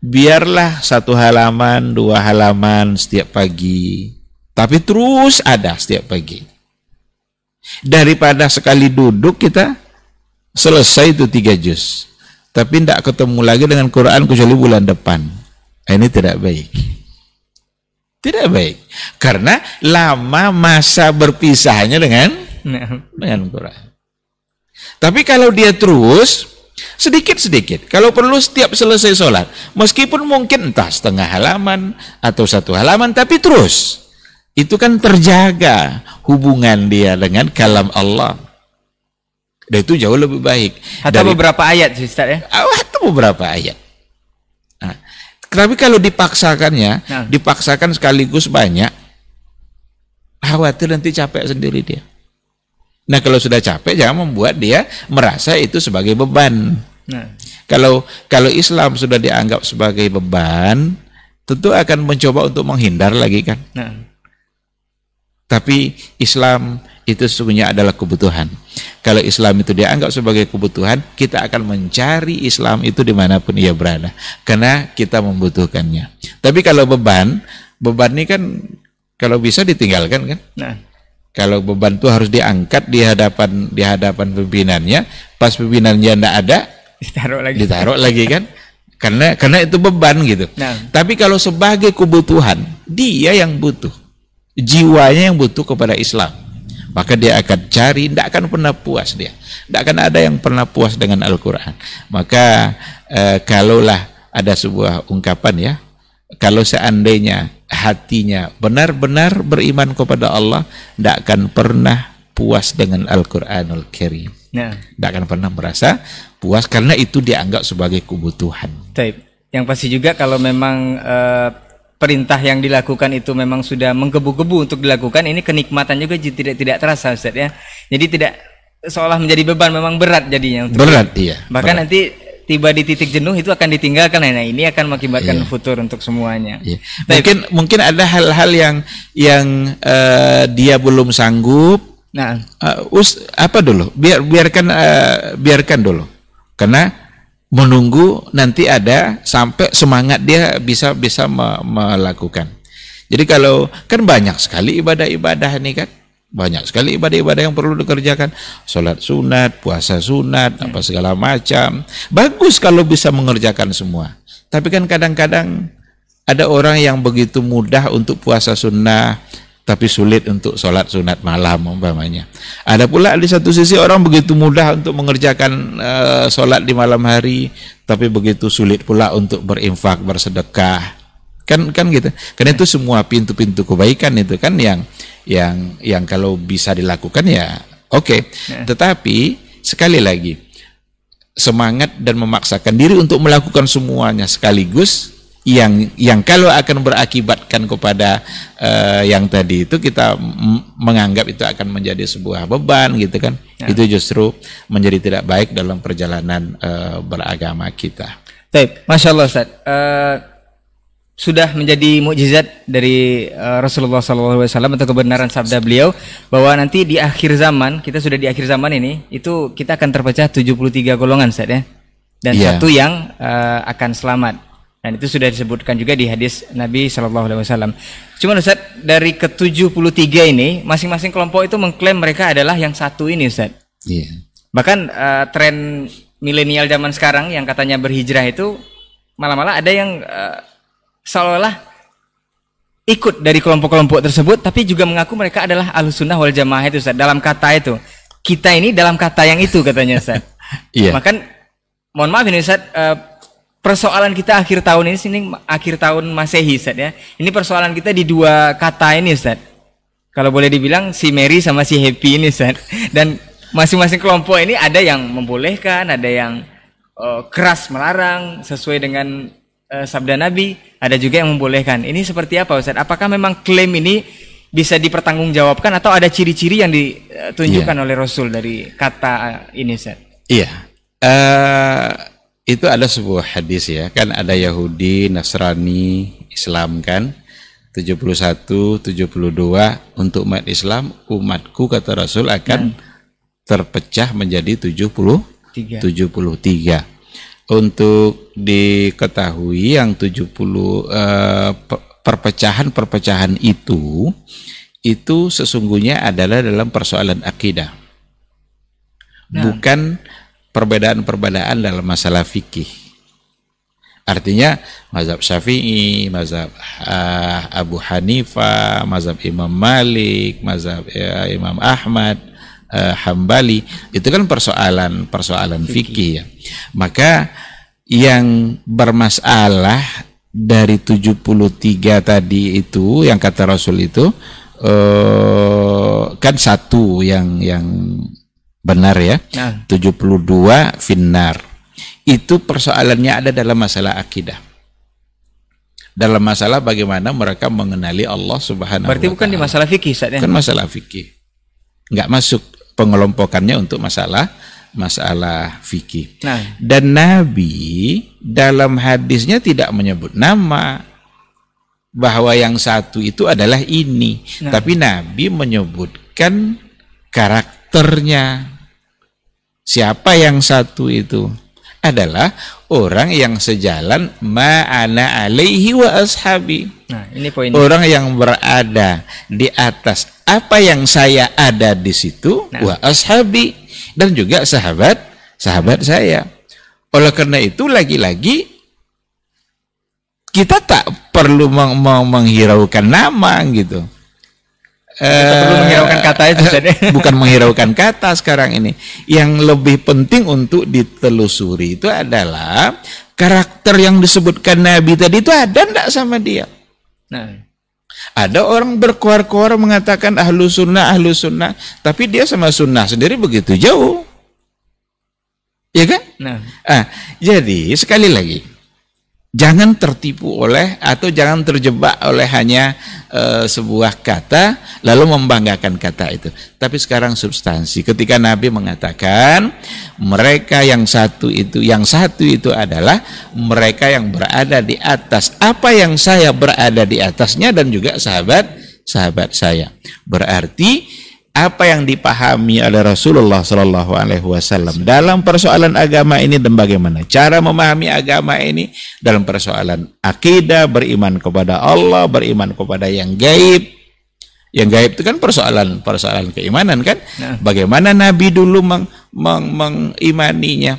biarlah satu halaman, dua halaman setiap pagi, tapi terus ada setiap pagi. Daripada sekali duduk kita selesai itu tiga juz, tapi tidak ketemu lagi dengan Quran kecuali bulan depan. Ini tidak baik. Tidak baik. Karena lama masa berpisahnya dengan nah. dengan Quran. Tapi kalau dia terus sedikit-sedikit, kalau perlu setiap selesai sholat, meskipun mungkin entah setengah halaman atau satu halaman, tapi terus itu kan terjaga hubungan dia dengan kalam Allah. Dan itu jauh lebih baik. Atau dari, beberapa ayat sih Ustaz ya? Atau beberapa ayat. Tapi kalau dipaksakannya, nah. dipaksakan sekaligus banyak, khawatir nanti capek sendiri dia. Nah kalau sudah capek jangan membuat dia merasa itu sebagai beban. Nah. Kalau kalau Islam sudah dianggap sebagai beban, tentu akan mencoba untuk menghindar lagi kan. Nah. Tapi Islam itu sesungguhnya adalah kebutuhan. Kalau Islam itu dianggap sebagai kebutuhan, kita akan mencari Islam itu di mana pun ia berada, karena kita membutuhkannya. Tapi kalau beban, beban ini kan kalau bisa ditinggalkan kan? Nah. Kalau beban itu harus diangkat di hadapan di hadapan pimpinannya, pas pimpinannya tidak ada, ditaruh lagi. Ditaruh lagi kan? Karena karena itu beban gitu. Nah. Tapi kalau sebagai kebutuhan, dia yang butuh. Jiwanya yang butuh kepada Islam maka dia akan cari, tidak akan pernah puas dia. Tidak akan ada yang pernah puas dengan Al-Quran. Maka e, kalaulah ada sebuah ungkapan ya, kalau seandainya hatinya benar-benar beriman kepada Allah, tidak akan pernah puas dengan Al-Quranul Karim. Nah. Tidak akan pernah merasa puas karena itu dianggap sebagai kebutuhan. Taib. Yang pasti juga kalau memang uh, perintah yang dilakukan itu memang sudah menggebu-gebu untuk dilakukan, ini kenikmatan juga tidak tidak terasa Ustaz ya. Jadi tidak seolah menjadi beban, memang berat jadinya untuk berat iya. Bahkan berat. nanti tiba di titik jenuh itu akan ditinggalkan. Nah, ini akan mengakibatkan Iya. futur untuk semuanya. Iya. Baik. Mungkin mungkin ada hal-hal yang yang eh, dia belum sanggup Nah, Uh, us apa dulu biar biarkan uh, biarkan dulu karena menunggu nanti ada sampai semangat dia bisa bisa me- melakukan. Jadi kalau kan banyak sekali ibadah-ibadah ini kan. Banyak sekali ibadah-ibadah yang perlu dikerjakan. Sholat sunat puasa sunat apa segala macam. Bagus kalau bisa mengerjakan semua. Tapi kan kadang-kadang ada orang yang begitu mudah untuk puasa sunnah tapi sulit untuk sholat sunat malam umpamanya. Ada pula di satu sisi orang begitu mudah untuk mengerjakan eh, sholat di malam hari, tapi begitu sulit pula untuk berinfak, bersedekah. Kan kan gitu. Karena itu semua pintu-pintu kebaikan itu kan yang yang yang kalau bisa dilakukan ya oke. Tetapi sekali lagi semangat dan memaksakan diri untuk melakukan semuanya sekaligus yang yang kalau akan berakibatkan kepada eh, yang tadi itu kita menganggap itu akan menjadi sebuah beban gitu kan. Itu justru menjadi tidak baik dalam perjalanan eh, beragama kita. Baik, masya Allah Ustaz. Eh, sudah menjadi mukjizat dari eh, Rasulullah SAW atau kebenaran sabda beliau bahwa nanti di akhir zaman kita sudah di akhir zaman ini itu kita akan terpecah 73 golongan Ustaz ya. Dan Iya. satu yang eh, akan selamat dan itu sudah disebutkan juga di hadis Nabi Shallallahu Alaihi Wasallam. Cuma Ustaz dari ke 73 ini masing-masing kelompok itu mengklaim mereka adalah yang satu ini Ustaz. iya Bahkan eh, tren milenial zaman sekarang yang katanya berhijrah itu malah-malah ada yang eh, seolah-olah ikut dari kelompok-kelompok tersebut tapi juga mengaku mereka adalah alusunnah wal jamaah itu Ustaz. Dalam kata itu. Kita ini dalam kata yang itu katanya Ustaz. Iya. Makan mohon maaf ini Ustaz eh, persoalan kita akhir tahun ini sini akhir tahun Masehi Ustaz ya. Ini persoalan kita di dua kata ini Ustaz. Kalau boleh dibilang si Mary sama si Happy ini Ustaz. Dan masing-masing kelompok ini ada yang membolehkan, ada yang eh, keras melarang sesuai dengan eh, sabda Nabi, ada juga yang membolehkan. Ini seperti apa Ustaz? Apakah memang klaim ini bisa dipertanggungjawabkan atau ada ciri-ciri yang ditunjukkan oleh Rasul dari kata ini Ustaz? Iya. Eh, itu ada sebuah hadis ya, kan ada Yahudi, Nasrani, Islam kan. 71, 72 untuk umat Islam, umatku kata Rasul akan terpecah menjadi 70 Tiga. 73. Untuk diketahui yang 70 eh, pe- perpecahan-perpecahan itu itu sesungguhnya adalah dalam persoalan akidah. Bukan perbedaan-perbedaan dalam masalah fikih. Artinya mazhab Syafi'i, mazhab ah, Abu Hanifah, mazhab Imam Malik, mazhab ya, Imam Ahmad, eh, Hambali itu kan persoalan persoalan fikih ya. Maka yang bermasalah dari 73 tadi itu yang kata Rasul itu eh, kan satu yang yang benar ya. Nah. 72 finnar. Itu persoalannya ada dalam masalah akidah. Dalam masalah bagaimana mereka mengenali Allah Subhanahu Berarti bukan di masalah fikih Ustaz ya? Kan masalah fikih. Nggak masuk pengelompokannya untuk masalah masalah fikih. Nah. Dan Nabi dalam hadisnya tidak menyebut nama bahwa yang satu itu adalah ini, Nah. tapi Nabi menyebutkan karakternya. Siapa yang satu itu? Adalah orang yang sejalan ma'ana alaihi wa ashabi. Nah, ini poin. Orang yang berada di atas apa yang saya ada di situ Nah. wa ashabi dan juga sahabat sahabat saya. Oleh karena itu lagi-lagi kita tak perlu meng- meng- menghiraukan nama gitu. Kita perlu Eh, menghiraukan kata itu ya? bukan menghiraukan kata sekarang ini. Yang lebih penting untuk ditelusuri itu adalah karakter yang disebutkan Nabi tadi itu ada enggak sama dia? Nah, Ada orang berkuar-kuar mengatakan ahlu sunnah, ahlu sunnah, tapi dia sama sunnah sendiri begitu jauh. Ya kan? nah, Ah, jadi sekali lagi, Jangan tertipu oleh atau jangan terjebak oleh hanya uh, sebuah kata lalu membanggakan kata itu. Tapi sekarang substansi. Ketika Nabi mengatakan mereka yang satu itu, yang satu itu adalah mereka yang berada di atas apa yang saya berada di atasnya dan juga sahabat sahabat saya. Berarti apa yang dipahami oleh Rasulullah Shallallahu Alaihi Wasallam dalam persoalan agama ini dan bagaimana cara memahami agama ini? Dalam persoalan akidah beriman kepada Allah beriman kepada yang gaib. Yang gaib itu kan persoalan persoalan keimanan kan? Nah. bagaimana Nabi dulu meng, meng, mengimaninya?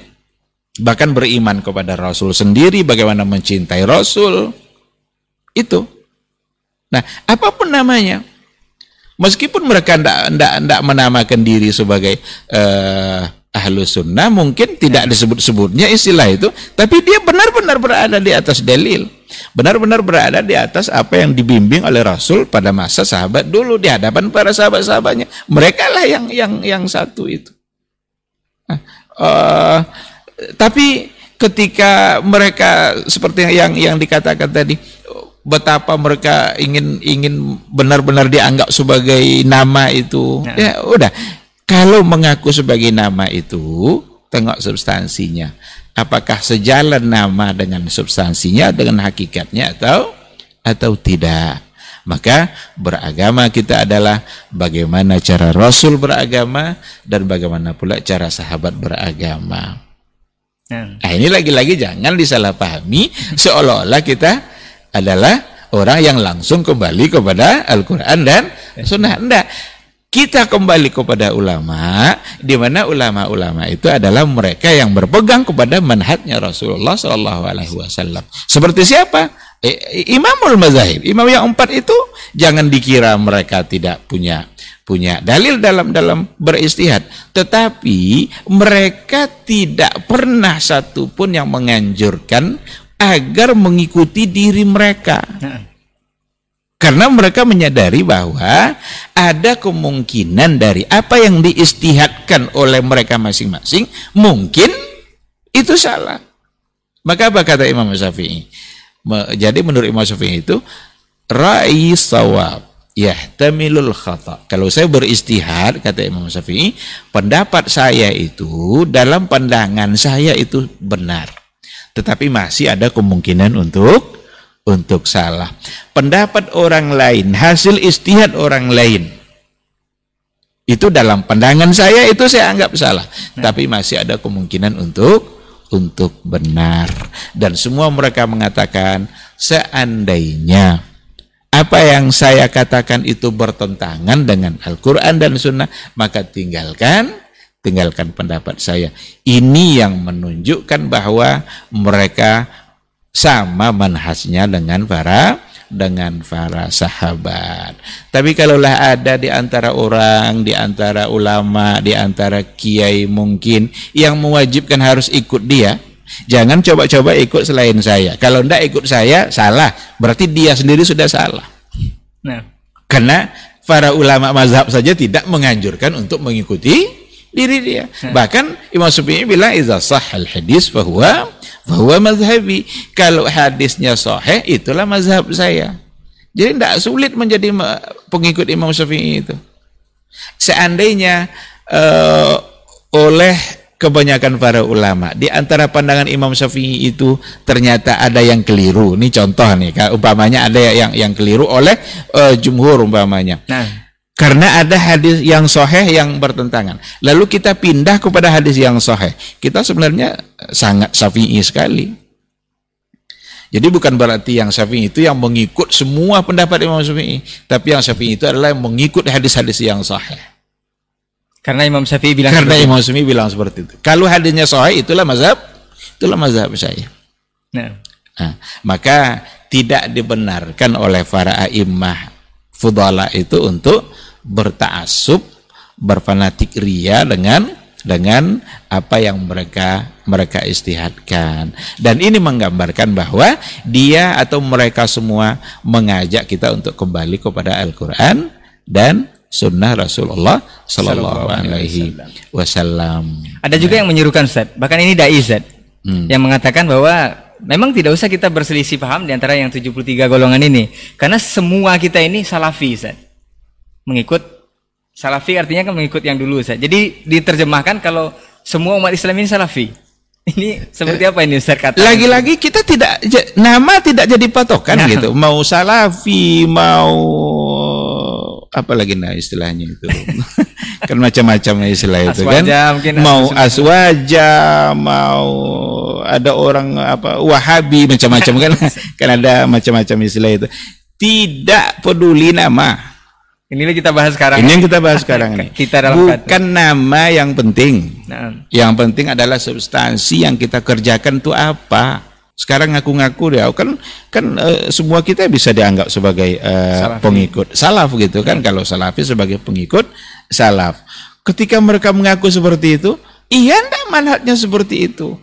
Bahkan beriman kepada Rasul sendiri bagaimana mencintai Rasul? Itu. Nah apa pun namanya Meskipun mereka tidak menamakan diri sebagai uh, ahlu sunnah, mungkin tidak disebut-sebutnya istilah itu, tapi dia benar-benar berada di atas dalil. Benar-benar berada di atas apa yang dibimbing oleh Rasul pada masa sahabat dulu di hadapan para sahabat-sahabatnya. Mereka lah yang yang yang satu itu. uh, tapi ketika mereka seperti yang yang dikatakan tadi betapa mereka ingin ingin benar-benar dianggap sebagai nama itu. Ya. ya udah. Kalau mengaku sebagai nama itu, tengok substansinya. Apakah sejalan nama dengan substansinya dengan hakikatnya atau atau tidak? Maka beragama kita adalah bagaimana cara Rasul beragama dan bagaimana pula cara sahabat beragama. Ya. Nah, ini lagi-lagi jangan disalahpahami seolah-olah kita adalah orang yang langsung kembali kepada Al-Quran dan Sunnah. Tidak. Kita kembali kepada ulama, di mana ulama-ulama itu adalah mereka yang berpegang kepada manhajnya Rasulullah Shallallahu Alaihi Wasallam. Seperti siapa? Imamul Mazahib, imam yang empat itu jangan dikira mereka tidak punya punya dalil dalam dalam beristihad, tetapi mereka tidak pernah satupun yang menganjurkan agar mengikuti diri mereka. Karena mereka menyadari bahwa ada kemungkinan dari apa yang diistihadkan oleh mereka masing-masing mungkin itu salah. Maka apa kata Imam Syafi'i? Jadi menurut Imam Syafi'i itu ra'i sawab yahtamilul khata. Kalau saya beristihad kata Imam Syafi'i, pendapat saya itu dalam pandangan saya itu benar tetapi masih ada kemungkinan untuk untuk salah. Pendapat orang lain, hasil istihad orang lain. Itu dalam pandangan saya itu saya anggap salah, nah. tapi masih ada kemungkinan untuk untuk benar. Dan semua mereka mengatakan seandainya apa yang saya katakan itu bertentangan dengan Al-Quran dan Sunnah, maka tinggalkan tinggalkan pendapat saya. Ini yang menunjukkan bahwa mereka sama manhasnya dengan para dengan para sahabat. Tapi kalaulah ada di antara orang, di antara ulama, di antara kiai mungkin yang mewajibkan harus ikut dia, jangan coba-coba ikut selain saya. Kalau tidak ikut saya, salah. Berarti dia sendiri sudah salah. Nah. Karena para ulama mazhab saja tidak menganjurkan untuk mengikuti diri dia. Hmm. Bahkan Imam Syafi'i bilang idza sahal hadis bahwa bahwa mazhabi. Kalau hadisnya sahih itulah mazhab saya. Jadi tidak sulit menjadi pengikut Imam Syafi'i itu. Seandainya uh, oleh kebanyakan para ulama di antara pandangan Imam Syafi'i itu ternyata ada yang keliru. Ini contoh nih, umpamanya ada yang yang keliru oleh uh, jumhur umpamanya. Nah karena ada hadis yang soheh yang bertentangan. Lalu kita pindah kepada hadis yang soheh. Kita sebenarnya sangat syafi'i sekali. Jadi bukan berarti yang syafi'i itu yang mengikut semua pendapat Imam Syafi'i. Tapi yang syafi'i itu adalah yang mengikut hadis-hadis yang soheh. Karena Imam Syafi'i bilang Karena Imam Syafi'i bilang seperti itu. Kalau hadisnya soheh itulah mazhab, itulah mazhab saya. Nah. Nah, maka tidak dibenarkan oleh para a'immah fudala itu untuk bertaasub, berfanatik ria dengan dengan apa yang mereka mereka istihadkan. Dan ini menggambarkan bahwa dia atau mereka semua mengajak kita untuk kembali kepada Al-Qur'an dan sunnah Rasulullah Sallallahu Alaihi Wasallam. Ada juga yang menyerukan Ustaz, bahkan ini dai Ustaz, hmm. yang mengatakan bahwa memang tidak usah kita berselisih paham di antara yang 73 golongan ini. Karena semua kita ini salafi, Ustaz. Mengikut salafi artinya kan mengikut yang dulu, Ustaz. Jadi diterjemahkan kalau semua umat Islam ini salafi. Ini seperti apa ini Ustaz kata? Lagi-lagi kita tidak nama tidak jadi patokan nah. gitu. Mau salafi, mau apa lagi nah istilahnya itu. kan macam-macam istilah itu kan. Mungkin mau aswaja, mau ada orang apa Wahabi macam-macam kan. kan ada macam-macam istilah itu. Tidak peduli nama ini yang kita bahas sekarang. Ini yang kita bahas sekarang ini. Kita dalam Bukan kata. nama yang penting. Nah. Yang penting adalah substansi yang kita kerjakan itu apa. Sekarang ngaku-ngaku dia kan kan uh, semua kita bisa dianggap sebagai uh, pengikut salaf gitu kan. Kalau salafi sebagai pengikut salaf. Ketika mereka mengaku seperti itu, iya enggak manhatnya seperti itu.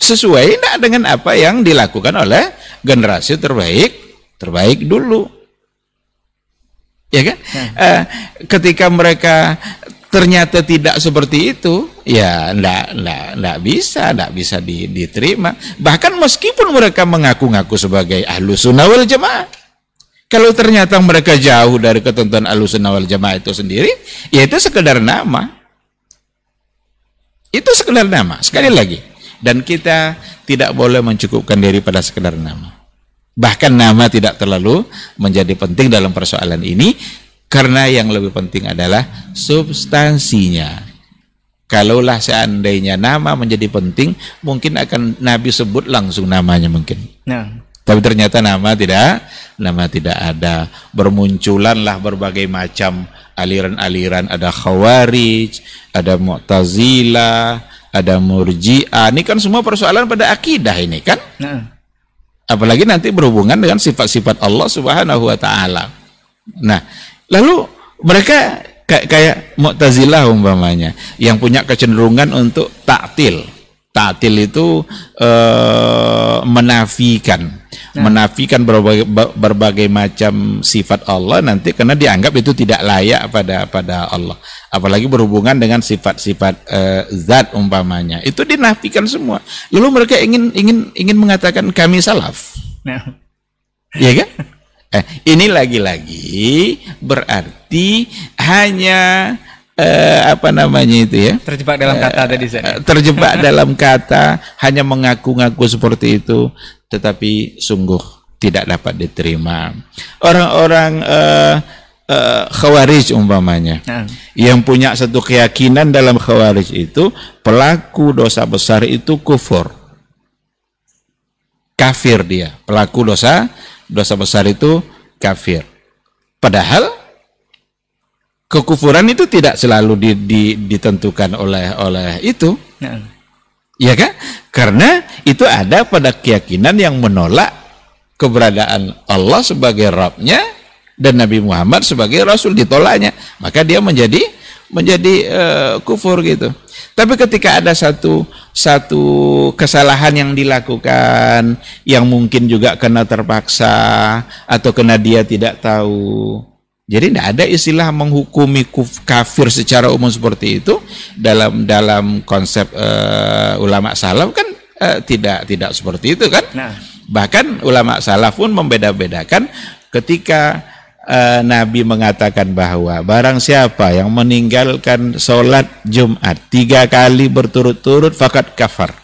Sesuai enggak dengan apa yang dilakukan oleh generasi terbaik terbaik dulu ya kan? Hmm. Uh, ketika mereka ternyata tidak seperti itu, ya enggak, enggak, enggak bisa, enggak bisa di, diterima. Bahkan meskipun mereka mengaku-ngaku sebagai ahlu sunnah wal jamaah, kalau ternyata mereka jauh dari ketentuan ahlu sunnah wal jamaah itu sendiri, ya itu sekedar nama. Itu sekedar nama, sekali lagi. Dan kita tidak boleh mencukupkan diri pada sekedar nama. Bahkan nama tidak terlalu menjadi penting dalam persoalan ini karena yang lebih penting adalah substansinya. Kalaulah seandainya nama menjadi penting, mungkin akan Nabi sebut langsung namanya mungkin. Nah. Tapi ternyata nama tidak, nama tidak ada. Bermunculanlah berbagai macam aliran-aliran. Ada Khawarij, ada Mu'tazilah, ada Murji'ah. Ini kan semua persoalan pada akidah ini kan? Nah apalagi nanti berhubungan dengan sifat-sifat Allah Subhanahu wa taala. Nah, lalu mereka kayak kayak Mu'tazilah umpamanya yang punya kecenderungan untuk taktil. Taktil itu e, menafikan, nah. menafikan berbagai, berbagai macam sifat Allah nanti karena dianggap itu tidak layak pada pada Allah. Apalagi berhubungan dengan sifat-sifat e, zat umpamanya. Itu dinafikan semua. Lalu mereka ingin ingin ingin mengatakan kami salaf. Nah. Iya kan? Eh, ini lagi-lagi berarti hanya eh, apa namanya itu ya? Terjebak dalam kata tadi saya eh, terjebak dalam kata hanya mengaku-ngaku seperti itu tetapi sungguh tidak dapat diterima. Orang-orang eh, eh, khawarij umpamanya nah. yang punya satu keyakinan dalam khawarij itu pelaku dosa besar itu kufur. Kafir dia. Pelaku dosa dosa besar itu kafir. Padahal kekufuran itu tidak selalu di, di, ditentukan oleh oleh itu. Ya. ya kan? Karena itu ada pada keyakinan yang menolak keberadaan Allah sebagai Rabbnya dan Nabi Muhammad sebagai Rasul ditolaknya. Maka dia menjadi menjadi uh, kufur gitu. Tapi ketika ada satu satu kesalahan yang dilakukan yang mungkin juga kena terpaksa atau kena dia tidak tahu jadi tidak ada istilah menghukumi kafir secara umum seperti itu dalam dalam konsep uh, ulama salaf kan uh, tidak tidak seperti itu kan. Nah. Bahkan ulama salaf pun membeda-bedakan ketika uh, Nabi mengatakan bahwa barang siapa yang meninggalkan sholat Jumat tiga kali berturut-turut fakat kafar.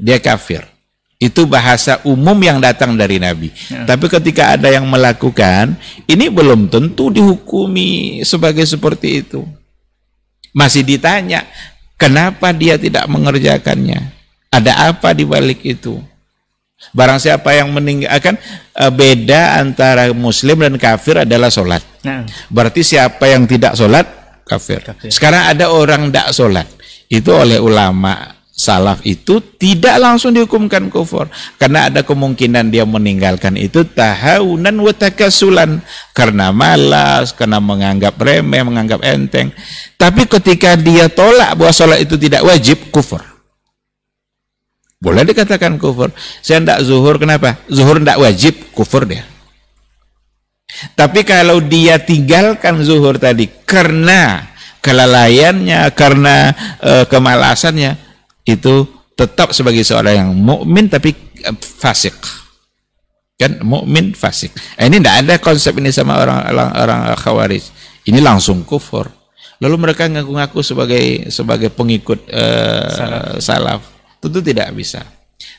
Dia kafir. Itu bahasa umum yang datang dari Nabi. Ya. Tapi ketika ada yang melakukan, ini belum tentu dihukumi sebagai seperti itu. Masih ditanya, kenapa dia tidak mengerjakannya? Ada apa di balik itu? Barang siapa yang meninggalkan eh, beda antara muslim dan kafir adalah sholat. Nah. Berarti siapa yang tidak sholat kafir. kafir. Sekarang ada orang tidak sholat. Itu oleh ulama salaf itu tidak langsung dihukumkan kufur karena ada kemungkinan dia meninggalkan itu tahawunan wa takasulan karena malas, karena menganggap remeh, menganggap enteng. Tapi ketika dia tolak bahwa sholat itu tidak wajib, kufur. Boleh dikatakan kufur. Saya tidak zuhur, kenapa? Zuhur tidak wajib, kufur dia. Tapi kalau dia tinggalkan zuhur tadi karena kelalaiannya, karena e, kemalasannya, itu tetap sebagai seorang yang mukmin tapi eh, fasik. Kan mukmin fasik. Eh, ini tidak ada konsep ini sama orang orang, orang khawarij. Ini langsung kufur. Lalu mereka ngaku-ngaku sebagai sebagai pengikut uh, salaf. salaf. Tentu tidak bisa.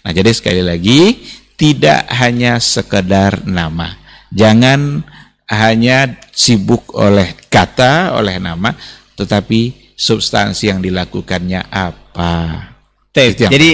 Nah, jadi sekali lagi tidak hanya sekedar nama. Jangan hanya sibuk oleh kata, oleh nama, tetapi substansi yang dilakukannya apa. Jadi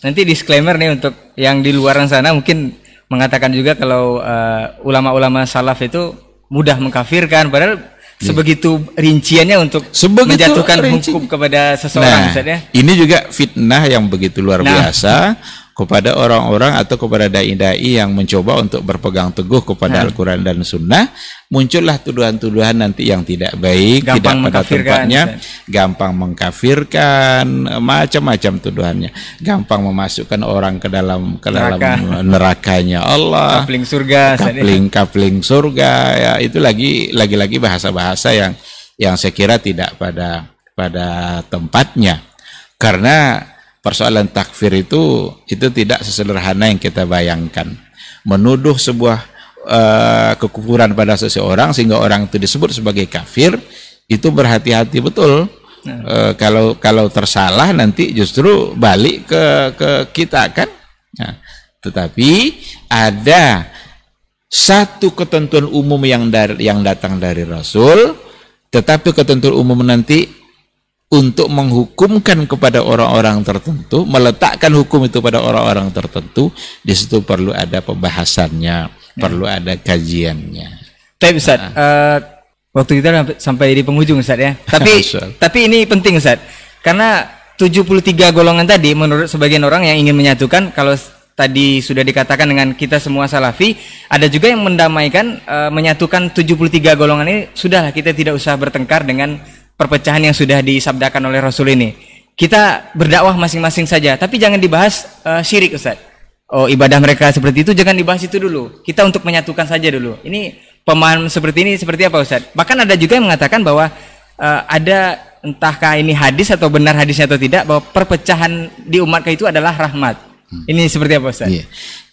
nanti disclaimer nih untuk yang di luar sana mungkin mengatakan juga kalau uh, ulama-ulama uh, salaf itu mudah mengkafirkan padahal yeah. sebegitu rinciannya untuk sebegitu menjatuhkan rinci. hukum kepada seseorang nah, Ini juga fitnah yang begitu luar nah. biasa kepada orang-orang atau kepada dai-dai yang mencoba untuk berpegang teguh kepada nah. Al-Quran dan Sunnah, muncullah tuduhan-tuduhan nanti yang tidak baik, gampang tidak pada tempatnya, misalnya. gampang mengkafirkan, macam-macam tuduhannya, gampang memasukkan orang ke dalam ke dalam Neraka. nerakanya Allah, kapling surga, kapling kapling surga, ya itu lagi lagi-lagi bahasa-bahasa yang yang saya kira tidak pada pada tempatnya, karena persoalan takfir itu itu tidak sesederhana yang kita bayangkan. Menuduh sebuah uh, kekufuran pada seseorang sehingga orang itu disebut sebagai kafir itu berhati-hati betul. Nah. Uh, kalau kalau tersalah nanti justru balik ke ke kita kan. Nah, tetapi ada satu ketentuan umum yang dari yang datang dari Rasul, tetapi ketentuan umum nanti untuk menghukumkan kepada orang-orang tertentu, meletakkan hukum itu pada orang-orang tertentu, di situ perlu ada pembahasannya, ya. perlu ada kajiannya. Tapi Ustaz, nah. uh, waktu kita sampai di penghujung Ustaz ya. Tapi tapi ini penting Ustaz. Karena 73 golongan tadi menurut sebagian orang yang ingin menyatukan kalau tadi sudah dikatakan dengan kita semua salafi, ada juga yang mendamaikan uh, menyatukan 73 golongan ini sudahlah kita tidak usah bertengkar dengan perpecahan yang sudah disabdakan oleh Rasul ini. Kita berdakwah masing-masing saja, tapi jangan dibahas uh, syirik Ustaz. Oh, ibadah mereka seperti itu jangan dibahas itu dulu. Kita untuk menyatukan saja dulu. Ini pemahaman seperti ini seperti apa Ustaz? Bahkan ada juga yang mengatakan bahwa uh, ada entahkah ini hadis atau benar hadisnya atau tidak bahwa perpecahan di umat itu adalah rahmat. Hmm. Ini seperti apa Ustaz? Iya.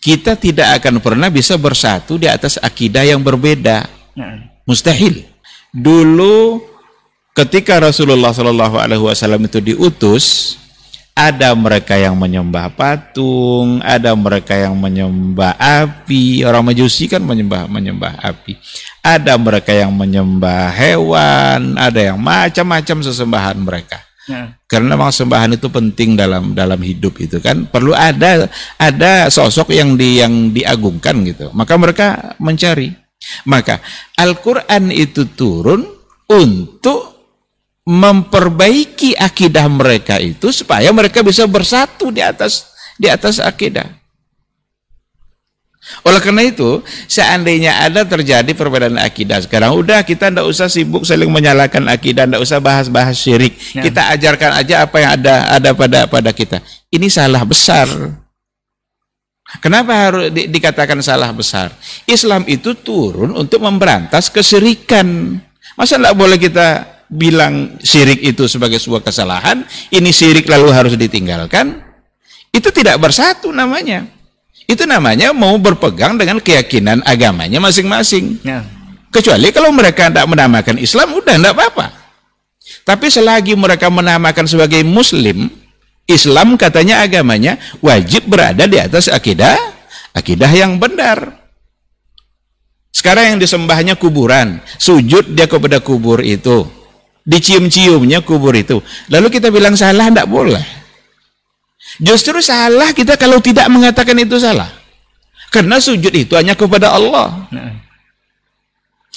Kita tidak akan pernah bisa bersatu di atas akidah yang berbeda. Nah. Mustahil. Dulu ketika Rasulullah Shallallahu Alaihi Wasallam itu diutus, ada mereka yang menyembah patung, ada mereka yang menyembah api. Orang Majusi kan menyembah menyembah api. Ada mereka yang menyembah hewan, ada yang macam-macam sesembahan mereka. Ya. Karena memang sembahan itu penting dalam dalam hidup itu kan perlu ada ada sosok yang di yang diagungkan gitu. Maka mereka mencari. Maka Al-Qur'an itu turun untuk memperbaiki akidah mereka itu supaya mereka bisa bersatu di atas di atas akidah. Oleh karena itu, seandainya ada terjadi perbedaan akidah sekarang, udah kita tidak usah sibuk saling menyalahkan akidah, tidak usah bahas-bahas syirik. Ya. Kita ajarkan aja apa yang ada ada pada pada kita. Ini salah besar. Kenapa harus di, dikatakan salah besar? Islam itu turun untuk memberantas kesyirikan. Masa tidak boleh kita bilang syirik itu sebagai sebuah kesalahan, ini syirik lalu harus ditinggalkan, itu tidak bersatu namanya. Itu namanya mau berpegang dengan keyakinan agamanya masing-masing. Ya. Kecuali kalau mereka tidak menamakan Islam, udah tidak apa-apa. Tapi selagi mereka menamakan sebagai Muslim, Islam katanya agamanya wajib berada di atas akidah, akidah yang benar. Sekarang yang disembahnya kuburan, sujud dia kepada kubur itu dicium-ciumnya kubur itu. Lalu kita bilang salah, tidak boleh. Justru salah kita kalau tidak mengatakan itu salah. Karena sujud itu hanya kepada Allah.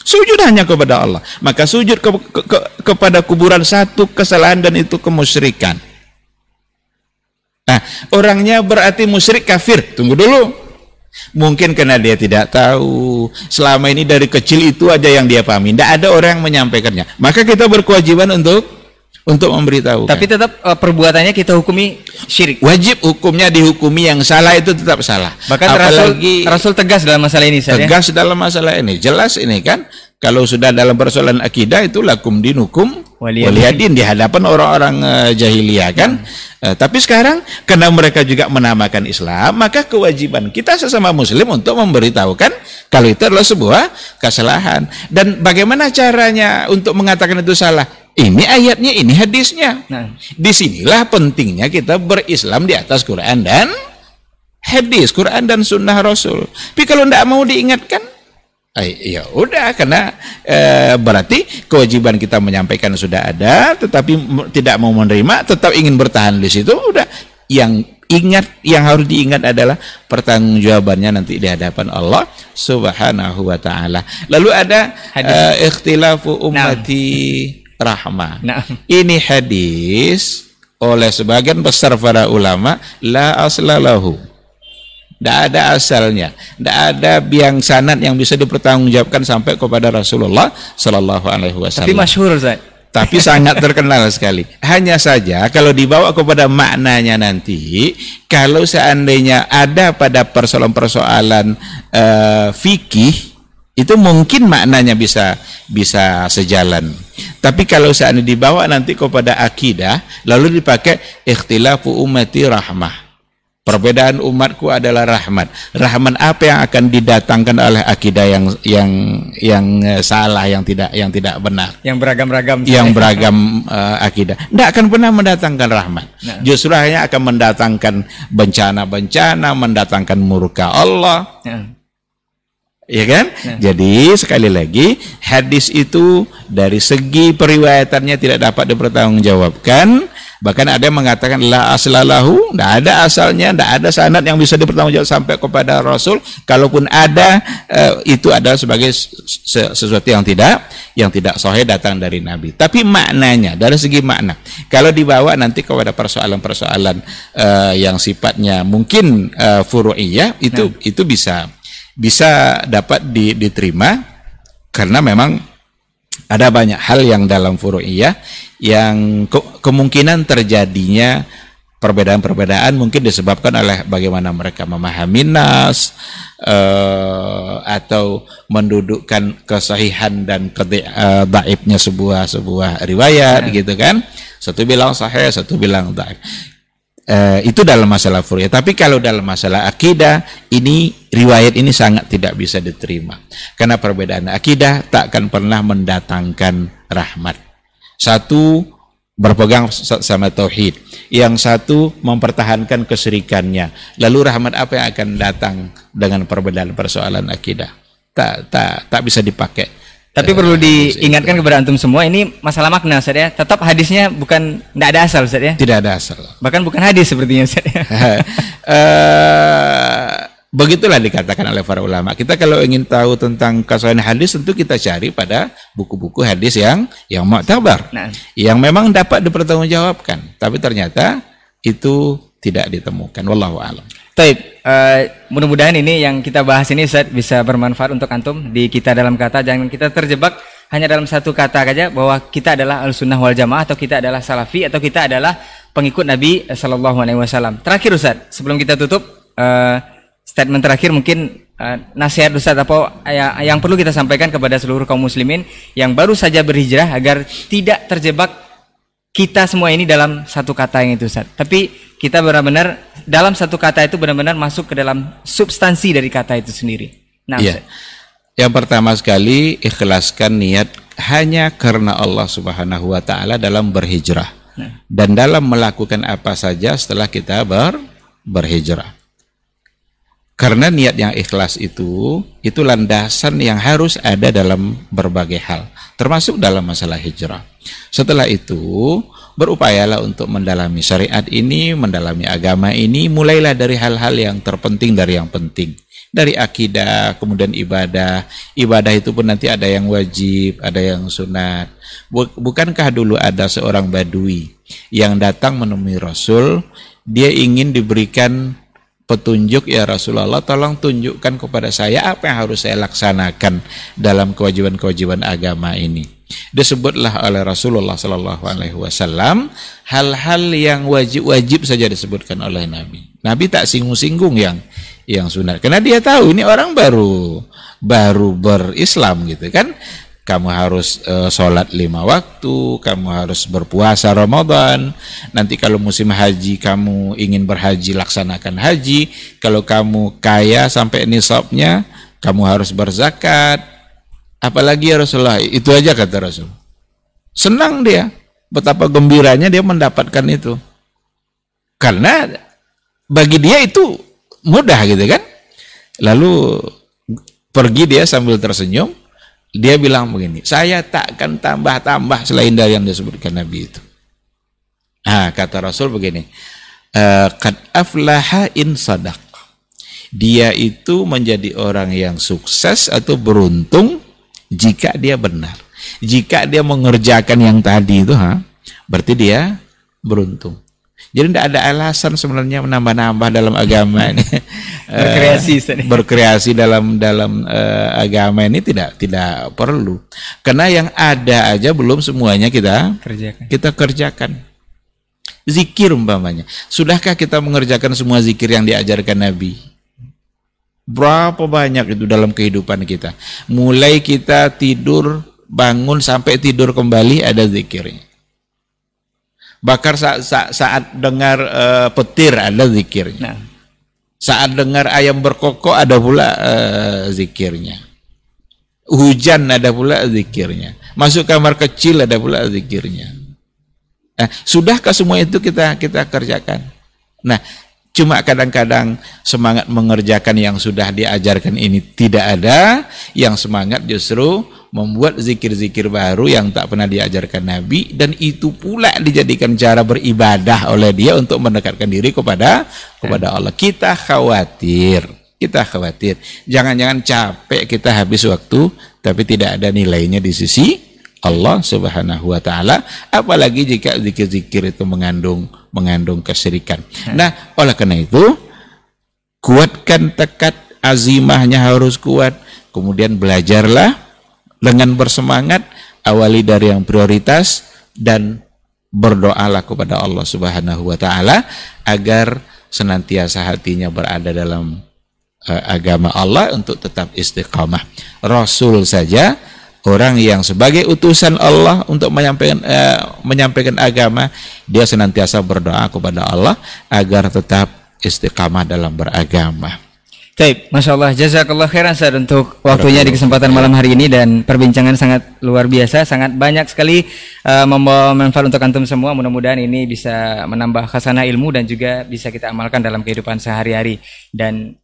Sujud hanya kepada Allah. Maka sujud ke, ke, ke, kepada kuburan satu kesalahan dan itu kemusyrikan. Nah, orangnya berarti musyrik kafir. Tunggu dulu. Mungkin karena dia tidak tahu. Selama ini dari kecil itu aja yang dia pahami. Tidak ada orang yang menyampaikannya. Maka kita berkewajiban untuk untuk memberitahu. Tapi tetap uh, perbuatannya kita hukumi syirik. Wajib hukumnya dihukumi yang salah itu tetap salah. Bahkan Apalagi, Rasul, Rasul tegas dalam masalah ini. Saya. Tegas dalam masalah ini. Jelas ini kan. Kalau sudah dalam persoalan akidah itu lakum dinukum Waliyadin. di hadapan orang-orang uh, jahiliyah kan. Uh, tapi sekarang karena mereka juga menamakan Islam, maka kewajiban kita sesama muslim untuk memberitahukan kalau itu adalah sebuah kesalahan. Dan bagaimana caranya untuk mengatakan itu salah? Ini ayatnya, ini hadisnya. Nah. Di sinilah pentingnya kita berislam di atas Quran dan hadis, Quran dan sunnah Rasul. Tapi kalau tidak mau diingatkan, eh, ya udah karena eh, berarti kewajiban kita menyampaikan sudah ada, tetapi tidak mau menerima, tetap ingin bertahan di situ, udah yang ingat yang harus diingat adalah pertanggungjawabannya nanti di hadapan Allah Subhanahu wa taala. Lalu ada Hadis. eh, ikhtilafu ummati rahmah. Nah. Ini hadis oleh sebagian besar para ulama la aslalahu. Tidak ada asalnya, tidak ada biang sanad yang bisa dipertanggungjawabkan sampai kepada Rasulullah Sallallahu Alaihi Tapi Wasallam. masyhur Ustaz. Tapi sangat terkenal sekali. Hanya saja kalau dibawa kepada maknanya nanti, kalau seandainya ada pada persoalan-persoalan eh, fikih, itu mungkin maknanya bisa bisa sejalan. Tapi kalau seandainya dibawa nanti kepada akidah, lalu dipakai ikhtilafu ummati rahmah. Perbedaan umatku adalah rahmat. Rahmat apa yang akan didatangkan oleh akidah yang yang yang eh, salah, yang tidak yang tidak benar Yang beragam-ragam. Yang beragam uh, akidah tidak akan pernah mendatangkan rahmat Nah. justru hanya akan mendatangkan bencana-bencana mendatangkan murka Allah Nah. ya kan Nah. jadi sekali lagi hadis itu dari segi periwayatannya tidak dapat dipertanggungjawabkan bahkan ada yang mengatakan la aslalahu tidak ada asalnya tidak ada sanad yang bisa dipertanggungjawabkan sampai kepada Rasul. Kalaupun ada eh, itu adalah sebagai se- sesuatu yang tidak yang tidak sahih datang dari Nabi. Tapi maknanya dari segi makna kalau dibawa nanti kepada persoalan-persoalan eh, yang sifatnya mungkin eh, furu'iyah itu itu bisa bisa dapat di- diterima. Karena memang ada banyak hal yang dalam furu'iyah yang ke- kemungkinan terjadinya perbedaan-perbedaan mungkin disebabkan oleh bagaimana mereka memahami nas eh, atau mendudukkan kesahihan dan eh, daibnya sebuah sebuah riwayat gitu kan. Satu bilang sahih satu bilang daib Eh, itu dalam masalah furu'iyah. Tapi kalau dalam masalah akidah, ini riwayat ini sangat tidak bisa diterima. Karena perbedaan akidah tak akan pernah mendatangkan rahmat. Satu berpegang sa- sama tauhid, yang satu mempertahankan keserikannya. Lalu rahmat apa yang akan datang dengan perbedaan persoalan akidah? Tak tak tak bisa dipakai. Tapi Eh, perlu hadis diingatkan kepada antum semua ini masalah makna Ustaz ya. Tetap hadisnya bukan tidak ada asal Ustaz ya. Tidak ada asal. Bahkan bukan hadis sepertinya Ustaz ya. Eh, begitulah dikatakan oleh para ulama. Kita kalau ingin tahu tentang kesahihan hadis tentu kita cari pada buku-buku hadis yang yang mu'tabar. Nah. Yang memang dapat dipertanggungjawabkan. Tapi ternyata itu tidak ditemukan. Wallahu a'lam. Taib, eh, mudah-mudahan ini yang kita bahas ini Ustaz bisa bermanfaat untuk antum di kita dalam kata jangan kita terjebak hanya dalam satu kata saja bahwa kita adalah al-sunnah wal jamaah atau kita adalah salafi atau kita adalah pengikut Nabi Sallallahu Alaihi Wasallam. Terakhir Ustaz, sebelum kita tutup eh, statement terakhir mungkin eh, nasihat Ustaz apa ya- yang perlu kita sampaikan kepada seluruh kaum muslimin yang baru saja berhijrah agar tidak terjebak kita semua ini dalam satu kata yang itu Ustaz. Tapi kita benar-benar dalam satu kata itu benar-benar masuk ke dalam substansi dari kata itu sendiri. Nah. Ustaz. Yang pertama sekali ikhlaskan niat hanya karena Allah Subhanahu wa taala dalam berhijrah. Nah. Dan dalam melakukan apa saja setelah kita ber berhijrah. Karena niat yang ikhlas itu itu landasan yang harus ada dalam berbagai hal, termasuk dalam masalah hijrah. Setelah itu, berupayalah untuk mendalami syariat ini, mendalami agama ini, mulailah dari hal-hal yang terpenting dari yang penting. Dari akidah, kemudian ibadah. Ibadah itu pun nanti ada yang wajib, ada yang sunat. Bu- Bukankah dulu ada seorang badui yang datang menemui Rasul, dia ingin diberikan petunjuk ya Rasulullah tolong tunjukkan kepada saya apa yang harus saya laksanakan dalam kewajiban-kewajiban agama ini disebutlah oleh Rasulullah Sallallahu Alaihi Wasallam hal-hal yang wajib-wajib saja disebutkan oleh Nabi Nabi tak singgung-singgung yang yang sunat karena dia tahu ini orang baru baru berislam gitu kan kamu harus uh, sholat lima waktu, kamu harus berpuasa Ramadan. Nanti kalau musim haji kamu ingin berhaji laksanakan haji. Kalau kamu kaya sampai nisabnya, kamu harus berzakat. Apalagi ya Rasulullah, itu aja kata Rasul. Senang dia, betapa gembiranya dia mendapatkan itu. Karena bagi dia itu mudah gitu kan. Lalu pergi dia sambil tersenyum, dia bilang begini, saya takkan tambah-tambah selain dari yang disebutkan Nabi itu. Nah, kata Rasul begini, eh, Qad aflaha in sadaq. Dia itu menjadi orang yang sukses atau beruntung jika dia benar. Jika dia mengerjakan yang tadi itu, ha, berarti dia beruntung. Jadi tidak ada alasan sebenarnya menambah-nambah dalam agama ini. berkreasi, uh, berkreasi dalam dalam uh, agama ini tidak tidak perlu. Karena yang ada aja belum semuanya kita kerjakan. Kita kerjakan. Zikir umpamanya. Sudahkah kita mengerjakan semua zikir yang diajarkan Nabi? Berapa banyak itu dalam kehidupan kita? Mulai kita tidur, bangun sampai tidur kembali ada zikirnya. Bakar saat, saat, saat dengar uh, petir ada zikirnya. Nah. Saat dengar ayam berkokok ada pula uh, zikirnya. Hujan ada pula zikirnya. Masuk kamar kecil ada pula zikirnya. Nah, sudahkah semua itu kita kita kerjakan? Nah, cuma kadang-kadang semangat mengerjakan yang sudah diajarkan ini tidak ada, yang semangat justru membuat zikir-zikir baru yang tak pernah diajarkan Nabi dan itu pula dijadikan cara beribadah oleh dia untuk mendekatkan diri kepada kepada Allah. Kita khawatir, kita khawatir. Jangan-jangan capek kita habis waktu tapi tidak ada nilainya di sisi Allah Subhanahu wa taala apalagi jika zikir-zikir itu mengandung mengandung kesyirikan. Nah, oleh karena itu kuatkan tekad azimahnya harus kuat, kemudian belajarlah dengan bersemangat awali dari yang prioritas dan berdoalah kepada Allah Subhanahu wa taala agar senantiasa hatinya berada dalam uh, agama Allah untuk tetap istiqamah. Rasul saja orang yang sebagai utusan Allah untuk menyampaikan uh, menyampaikan agama, dia senantiasa berdoa kepada Allah agar tetap istiqamah dalam beragama. Baik, Masya Allah, jazakallah khairan Ustaz untuk waktunya di kesempatan malam hari ini dan perbincangan sangat luar biasa, sangat banyak sekali uh, membawa manfaat untuk antum semua. Mudah-mudahan ini bisa menambah khasanah ilmu dan juga bisa kita amalkan dalam kehidupan sehari-hari. Dan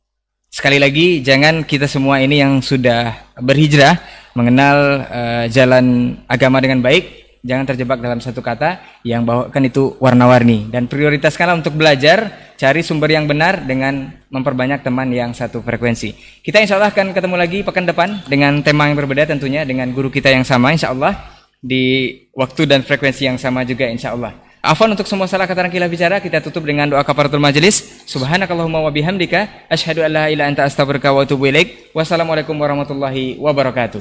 sekali lagi, jangan kita semua ini yang sudah berhijrah mengenal uh, jalan agama dengan baik, jangan terjebak dalam satu kata yang bawakan itu warna-warni. Dan prioritaskanlah untuk belajar cari sumber yang benar dengan memperbanyak teman yang satu frekuensi. Kita insya Allah akan ketemu lagi pekan depan dengan tema yang berbeda tentunya dengan guru kita yang sama insya Allah di waktu dan frekuensi yang sama juga insya Allah Afwan untuk semua salah kata rangkaian bicara kita tutup dengan doa kafaratul majelis. Subhanakallahumma wa bihamdika asyhadu an la ilaha illa anta astaghfiruka wa atubu ilaik. Wassalamualaikum warahmatullahi wabarakatuh.